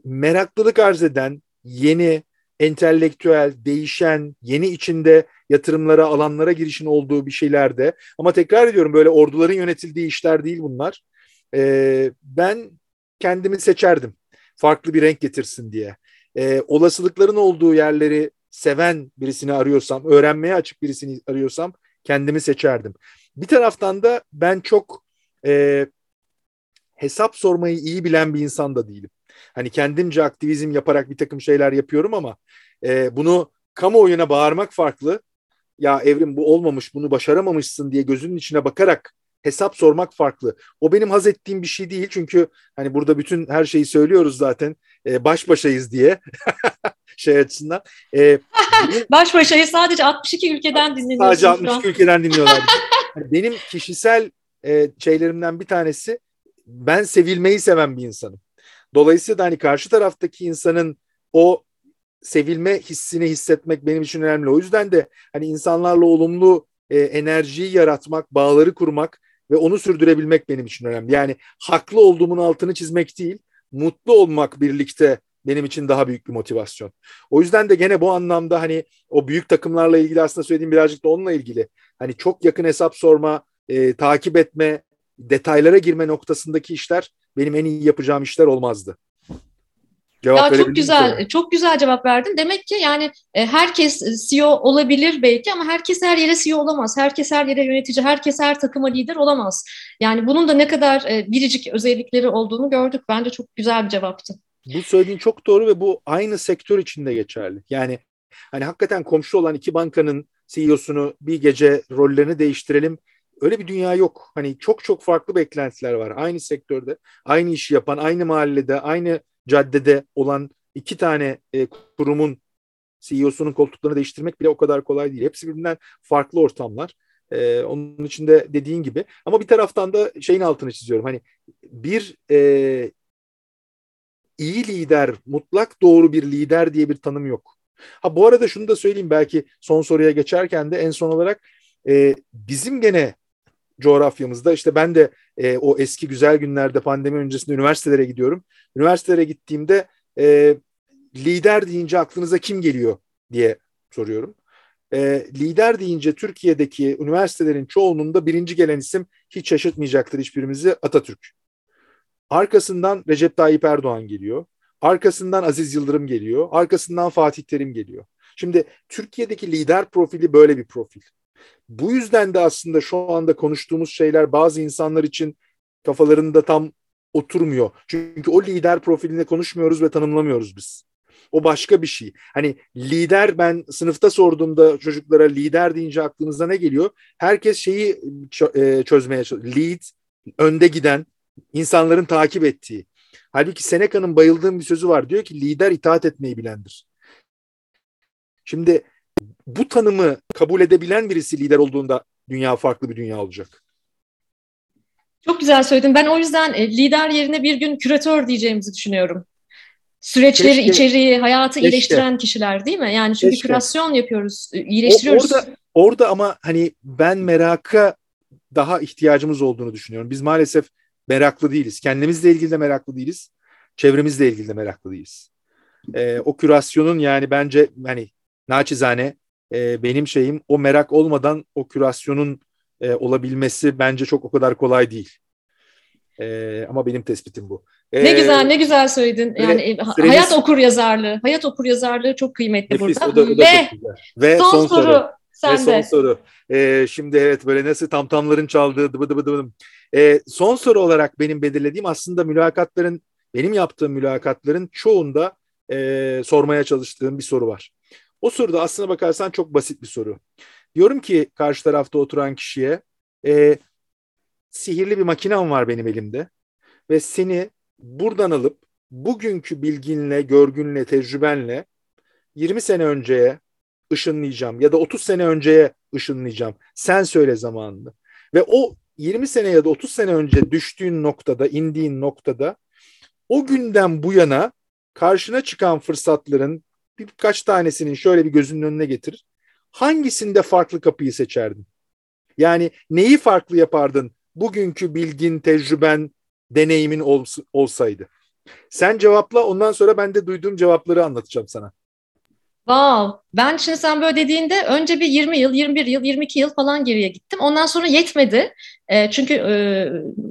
Meraklılık arz eden, yeni, entelektüel, değişen, yeni içinde yatırımlara, alanlara girişin olduğu bir şeylerde. Ama tekrar ediyorum böyle orduların yönetildiği işler değil bunlar. Ee, ben kendimi seçerdim. farklı bir renk getirsin diye. E, olasılıkların olduğu yerleri seven birisini arıyorsam, öğrenmeye açık birisini arıyorsam kendimi seçerdim. Bir taraftan da ben çok e, hesap sormayı iyi bilen bir insan da değilim. Hani kendimce aktivizm yaparak bir takım şeyler yapıyorum ama e, bunu kamuoyuna bağırmak farklı. Ya Evrim bu olmamış, bunu başaramamışsın diye gözünün içine bakarak hesap sormak farklı. O benim haz ettiğim bir şey değil çünkü hani burada bütün her şeyi söylüyoruz zaten e, baş başayız diye [laughs] şey açısından. E, baş başayız sadece 62 ülkeden dinleniyorsunuz. Sadece 62 ülkeden dinliyorlar. yani [laughs] benim kişisel e, şeylerimden bir tanesi ben sevilmeyi seven bir insanım. Dolayısıyla hani karşı taraftaki insanın o sevilme hissini hissetmek benim için önemli. O yüzden de hani insanlarla olumlu e, enerjiyi yaratmak, bağları kurmak ve onu sürdürebilmek benim için önemli. Yani haklı olduğumun altını çizmek değil, mutlu olmak birlikte benim için daha büyük bir motivasyon. O yüzden de gene bu anlamda hani o büyük takımlarla ilgili aslında söylediğim birazcık da onunla ilgili. Hani çok yakın hesap sorma, e, takip etme, detaylara girme noktasındaki işler benim en iyi yapacağım işler olmazdı. Cevap ya çok güzel, mi? çok güzel cevap verdin. Demek ki yani e, herkes CEO olabilir belki ama herkes her yere CEO olamaz. Herkes her yere yönetici, herkes her takıma lider olamaz. Yani bunun da ne kadar e, biricik özellikleri olduğunu gördük. Bence çok güzel bir cevaptı. Bu söylediğin çok doğru ve bu aynı sektör içinde geçerli. Yani hani hakikaten komşu olan iki bankanın CEO'sunu bir gece rollerini değiştirelim. Öyle bir dünya yok. Hani çok çok farklı beklentiler var. Aynı sektörde, aynı işi yapan, aynı mahallede, aynı caddede olan iki tane e, kurumun CEO'sunun koltuklarını değiştirmek bile o kadar kolay değil. Hepsi birbirinden farklı ortamlar. Ee, onun içinde dediğin gibi. Ama bir taraftan da şeyin altını çiziyorum. Hani bir e, iyi lider, mutlak doğru bir lider diye bir tanım yok. Ha bu arada şunu da söyleyeyim belki son soruya geçerken de en son olarak e, bizim gene coğrafyamızda işte ben de e, o eski güzel günlerde pandemi öncesinde üniversitelere gidiyorum. Üniversitelere gittiğimde e, lider deyince aklınıza kim geliyor diye soruyorum. E, lider deyince Türkiye'deki üniversitelerin çoğunluğunda birinci gelen isim hiç şaşırtmayacaktır hiçbirimizi Atatürk. Arkasından Recep Tayyip Erdoğan geliyor. Arkasından Aziz Yıldırım geliyor. Arkasından Fatih Terim geliyor. Şimdi Türkiye'deki lider profili böyle bir profil. Bu yüzden de aslında şu anda konuştuğumuz şeyler bazı insanlar için kafalarında tam oturmuyor. Çünkü o lider profilinde konuşmuyoruz ve tanımlamıyoruz biz. O başka bir şey. Hani lider ben sınıfta sorduğumda çocuklara lider deyince aklınıza ne geliyor? Herkes şeyi e, çözmeye çalışıyor. Lead, önde giden, insanların takip ettiği. Halbuki Seneca'nın bayıldığım bir sözü var. Diyor ki lider itaat etmeyi bilendir. Şimdi bu tanımı kabul edebilen birisi lider olduğunda dünya farklı bir dünya olacak. Çok güzel söyledin. Ben o yüzden e, lider yerine bir gün küratör diyeceğimizi düşünüyorum. Süreçleri, Keşke. içeriği, hayatı Keşke. iyileştiren kişiler değil mi? Yani çünkü Keşke. kürasyon yapıyoruz, e, iyileştiriyoruz. O, orada, orada ama hani ben meraka daha ihtiyacımız olduğunu düşünüyorum. Biz maalesef meraklı değiliz. Kendimizle ilgili de meraklı değiliz. Çevremizle ilgili de meraklı değiliz. Ee, o kürasyonun yani bence hani naçizane e, benim şeyim o merak olmadan o kürasyonun e, olabilmesi bence çok o kadar kolay değil. E, ama benim tespitim bu. E, ne güzel ne güzel söyledin. Yani e, süremiz, hayat okur yazarlığı. Hayat okur yazarlığı çok kıymetli nefis, burada. O da, o da Ve, Ve son, son soru. soru. Sen Ve son soru. E, şimdi evet böyle nasıl tamtamların çaldığı dıbı dıbı dıbı. E, son soru olarak benim belirlediğim aslında mülakatların benim yaptığım mülakatların çoğunda e, sormaya çalıştığım bir soru var. O soruda aslına bakarsan çok basit bir soru. Diyorum ki karşı tarafta oturan kişiye e, sihirli bir makinem var benim elimde ve seni buradan alıp bugünkü bilginle, görgünle, tecrübenle 20 sene önceye ışınlayacağım ya da 30 sene önceye ışınlayacağım. Sen söyle zamanını. Ve o 20 sene ya da 30 sene önce düştüğün noktada, indiğin noktada o günden bu yana karşına çıkan fırsatların birkaç tanesinin şöyle bir gözünün önüne getir. Hangisinde farklı kapıyı seçerdin? Yani neyi farklı yapardın bugünkü bilgin, tecrüben, deneyimin ol, olsaydı? Sen cevapla ondan sonra ben de duyduğum cevapları anlatacağım sana. Wow. Ben şimdi sen böyle dediğinde önce bir 20 yıl, 21 yıl, 22 yıl falan geriye gittim. Ondan sonra yetmedi. E, çünkü e,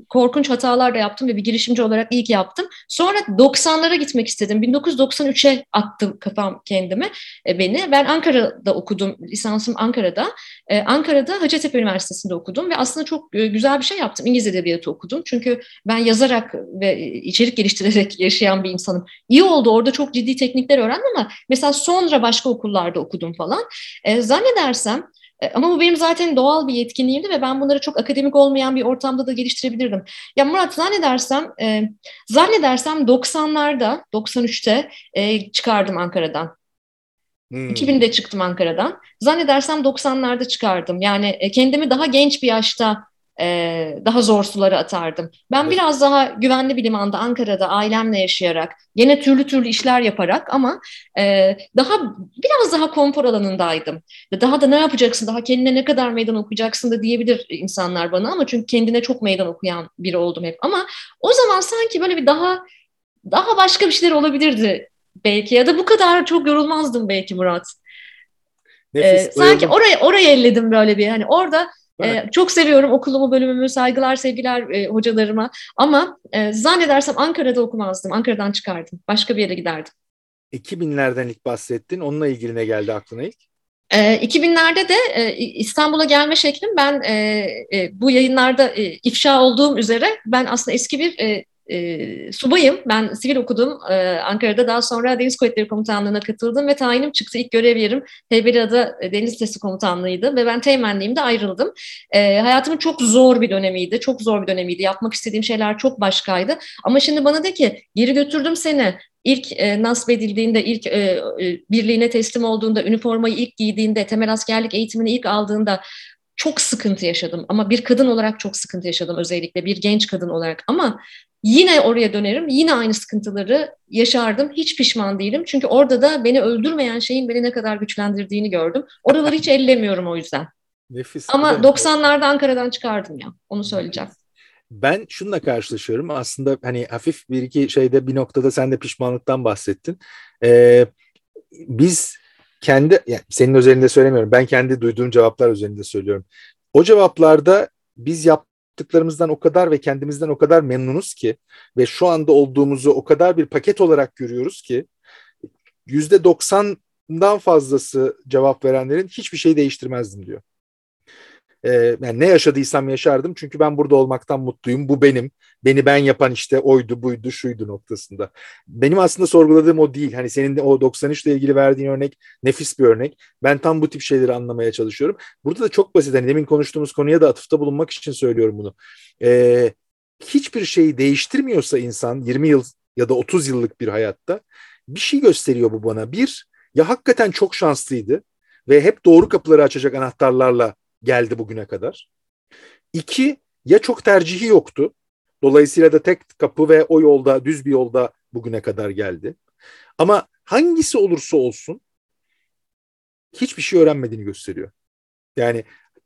korkunç hatalar da yaptım ve bir girişimci olarak iyi ki yaptım. Sonra 90'lara gitmek istedim. 1993'e attım kafam kendime e, beni. Ben Ankara'da okudum. Lisansım Ankara'da. E, Ankara'da Hacettepe Üniversitesi'nde okudum ve aslında çok e, güzel bir şey yaptım. İngiliz Edebiyatı okudum. Çünkü ben yazarak ve içerik geliştirerek yaşayan bir insanım. İyi oldu. Orada çok ciddi teknikler öğrendim ama mesela sonra başka okullarda okudum falan. E, zannedersem ama bu benim zaten doğal bir yetkinliğimdi ve ben bunları çok akademik olmayan bir ortamda da geliştirebilirdim. Ya Murat zannedersem e, zannedersem 90'larda 93'te e, çıkardım Ankara'dan. Hmm. 2000'de çıktım Ankara'dan. Zannedersem 90'larda çıkardım. Yani e, kendimi daha genç bir yaşta e, daha zor sulara atardım. Ben evet. biraz daha güvenli bir limanda Ankara'da ailemle yaşayarak, yine türlü türlü işler yaparak ama e, daha biraz daha konfor alanındaydım. Daha da ne yapacaksın, daha kendine ne kadar meydan okuyacaksın da diyebilir insanlar bana ama çünkü kendine çok meydan okuyan biri oldum hep. Ama o zaman sanki böyle bir daha daha başka bir şeyler olabilirdi belki ya da bu kadar çok yorulmazdım belki Murat. Nefis, ee, sanki orayı orayı elledim böyle bir hani orada ee, çok seviyorum okulumu, bölümümü, saygılar, sevgiler e, hocalarıma. Ama e, zannedersem Ankara'da okumazdım. Ankara'dan çıkardım. Başka bir yere giderdim. 2000'lerden ilk bahsettin. Onunla ilgili ne geldi aklına ilk? 2000'lerde de e, İstanbul'a gelme şeklim ben e, e, bu yayınlarda e, ifşa olduğum üzere ben aslında eski bir e, subayım. Ben sivil okudum e, Ankara'da. Daha sonra Deniz Kuvvetleri Komutanlığı'na katıldım ve tayinim çıktı. İlk görev yerim Heybeliada Deniz Sesi Komutanlığı'ydı ve ben teğmenliğimde ayrıldım. E, hayatımın çok zor bir dönemiydi. Çok zor bir dönemiydi. Yapmak istediğim şeyler çok başkaydı. Ama şimdi bana de ki geri götürdüm seni ilk e, nasip edildiğinde, ilk e, e, birliğine teslim olduğunda, üniformayı ilk giydiğinde, temel askerlik eğitimini ilk aldığında çok sıkıntı yaşadım. Ama bir kadın olarak çok sıkıntı yaşadım özellikle bir genç kadın olarak. Ama Yine oraya dönerim, yine aynı sıkıntıları yaşardım. Hiç pişman değilim. Çünkü orada da beni öldürmeyen şeyin beni ne kadar güçlendirdiğini gördüm. Oraları hiç ellemiyorum o yüzden. Nefis. Ama 90'larda Ankara'dan çıkardım ya. Onu söyleyeceğim. Ben şununla karşılaşıyorum. Aslında hani hafif bir iki şeyde bir noktada sen de pişmanlıktan bahsettin. Ee, biz kendi, yani senin özelinde söylemiyorum. Ben kendi duyduğum cevaplar üzerinde söylüyorum. O cevaplarda biz yap yaptıklarımızdan o kadar ve kendimizden o kadar memnunuz ki ve şu anda olduğumuzu o kadar bir paket olarak görüyoruz ki yüzde doksandan fazlası cevap verenlerin hiçbir şey değiştirmezdim diyor. Ee, yani ne yaşadıysam yaşardım çünkü ben burada olmaktan mutluyum. Bu benim. Beni ben yapan işte oydu, buydu, şuydu noktasında. Benim aslında sorguladığım o değil. Hani senin de o 93 ile ilgili verdiğin örnek nefis bir örnek. Ben tam bu tip şeyleri anlamaya çalışıyorum. Burada da çok basit. Hani demin konuştuğumuz konuya da atıfta bulunmak için söylüyorum bunu. Ee, hiçbir şeyi değiştirmiyorsa insan 20 yıl ya da 30 yıllık bir hayatta bir şey gösteriyor bu bana. Bir, ya hakikaten çok şanslıydı ve hep doğru kapıları açacak anahtarlarla geldi bugüne kadar. İki, ya çok tercihi yoktu. Dolayısıyla da tek kapı ve o yolda, düz bir yolda bugüne kadar geldi. Ama hangisi olursa olsun hiçbir şey öğrenmediğini gösteriyor. Yani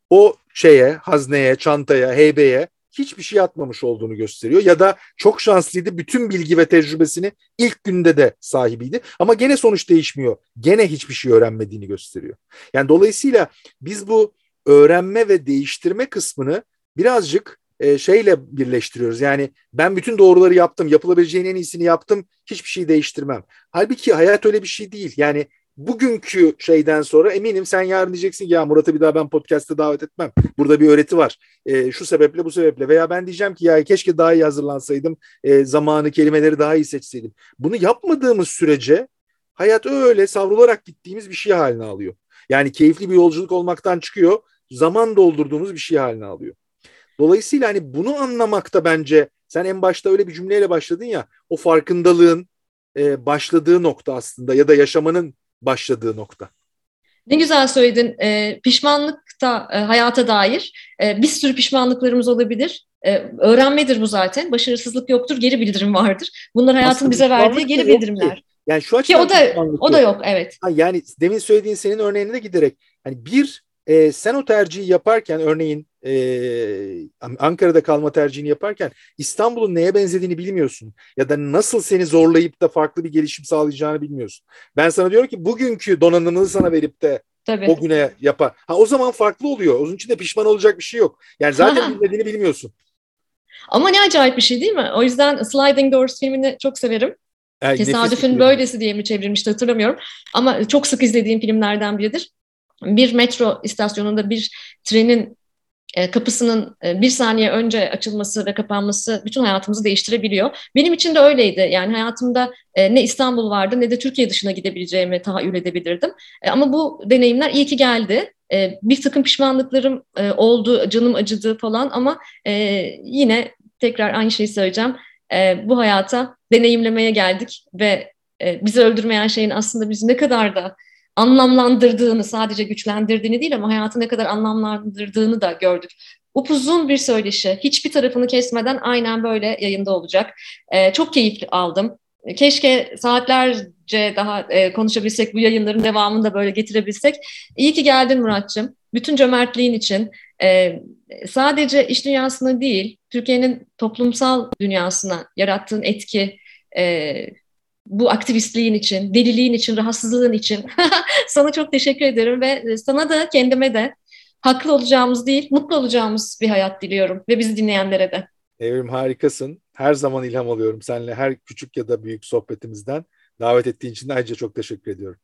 o şeye, hazneye, çantaya, heybeye hiçbir şey atmamış olduğunu gösteriyor. Ya da çok şanslıydı bütün bilgi ve tecrübesini ilk günde de sahibiydi. Ama gene sonuç değişmiyor. Gene hiçbir şey öğrenmediğini gösteriyor. Yani dolayısıyla biz bu öğrenme ve değiştirme kısmını birazcık e, şeyle birleştiriyoruz. Yani ben bütün doğruları yaptım, yapılabileceğin en iyisini yaptım, hiçbir şey değiştirmem. Halbuki hayat öyle bir şey değil. Yani bugünkü şeyden sonra eminim sen yarın diyeceksin ya Murat'ı bir daha ben podcast'te davet etmem. Burada bir öğreti var. E, şu sebeple bu sebeple veya ben diyeceğim ki ya keşke daha iyi hazırlansaydım. E, zamanı, kelimeleri daha iyi seçseydim. Bunu yapmadığımız sürece hayat öyle savrularak gittiğimiz bir şey haline alıyor. Yani keyifli bir yolculuk olmaktan çıkıyor zaman doldurduğumuz bir şey haline alıyor. Dolayısıyla hani bunu anlamakta bence sen en başta öyle bir cümleyle başladın ya o farkındalığın e, başladığı nokta aslında ya da yaşamanın başladığı nokta. Ne güzel söyledin. E, pişmanlık da e, hayata dair e, bir sürü pişmanlıklarımız olabilir. E, öğrenmedir bu zaten. Başarısızlık yoktur, geri bildirim vardır. Bunlar hayatın aslında bize verdiği geri bildirimler. Yani şu açıdan Ki o da o da yok evet. Ha, yani demin söylediğin senin örneğine de giderek hani bir e, sen o tercihi yaparken örneğin e, Ankara'da kalma tercihini yaparken İstanbul'un neye benzediğini bilmiyorsun. Ya da nasıl seni zorlayıp da farklı bir gelişim sağlayacağını bilmiyorsun. Ben sana diyorum ki bugünkü donanımını sana verip de tabii. O güne yapar. Ha o zaman farklı oluyor. Onun için de pişman olacak bir şey yok. Yani zaten [laughs] bilmediğini bilmiyorsun. Ama ne acayip bir şey değil mi? O yüzden Sliding Doors filmini çok severim. Yani Tesadüfün böylesi diye mi çevrilmişti hatırlamıyorum. Ama çok sık izlediğim filmlerden biridir. Bir metro istasyonunda bir trenin e, kapısının e, bir saniye önce açılması ve kapanması bütün hayatımızı değiştirebiliyor. Benim için de öyleydi. Yani hayatımda e, ne İstanbul vardı ne de Türkiye dışına gidebileceğimi tahayyül edebilirdim. Ama bu deneyimler iyi ki geldi. Bir takım pişmanlıklarım oldu, canım acıdı falan ama yine tekrar aynı şeyi söyleyeceğim. Bu hayata deneyimlemeye geldik ve bizi öldürmeyen şeyin aslında bizi ne kadar da anlamlandırdığını, sadece güçlendirdiğini değil ama hayatı ne kadar anlamlandırdığını da gördük. Upuzun bir söyleşi, hiçbir tarafını kesmeden aynen böyle yayında olacak. Ee, çok keyifli aldım. Keşke saatlerce daha e, konuşabilsek, bu yayınların devamını da böyle getirebilsek. İyi ki geldin Muratçım. Bütün cömertliğin için e, sadece iş dünyasına değil, Türkiye'nin toplumsal dünyasına yarattığın etki, e, bu aktivistliğin için, deliliğin için, rahatsızlığın için [laughs] sana çok teşekkür ederim ve sana da kendime de haklı olacağımız değil, mutlu olacağımız bir hayat diliyorum ve bizi dinleyenlere de. Evrim harikasın. Her zaman ilham alıyorum seninle her küçük ya da büyük sohbetimizden. Davet ettiğin için de ayrıca çok teşekkür ediyorum.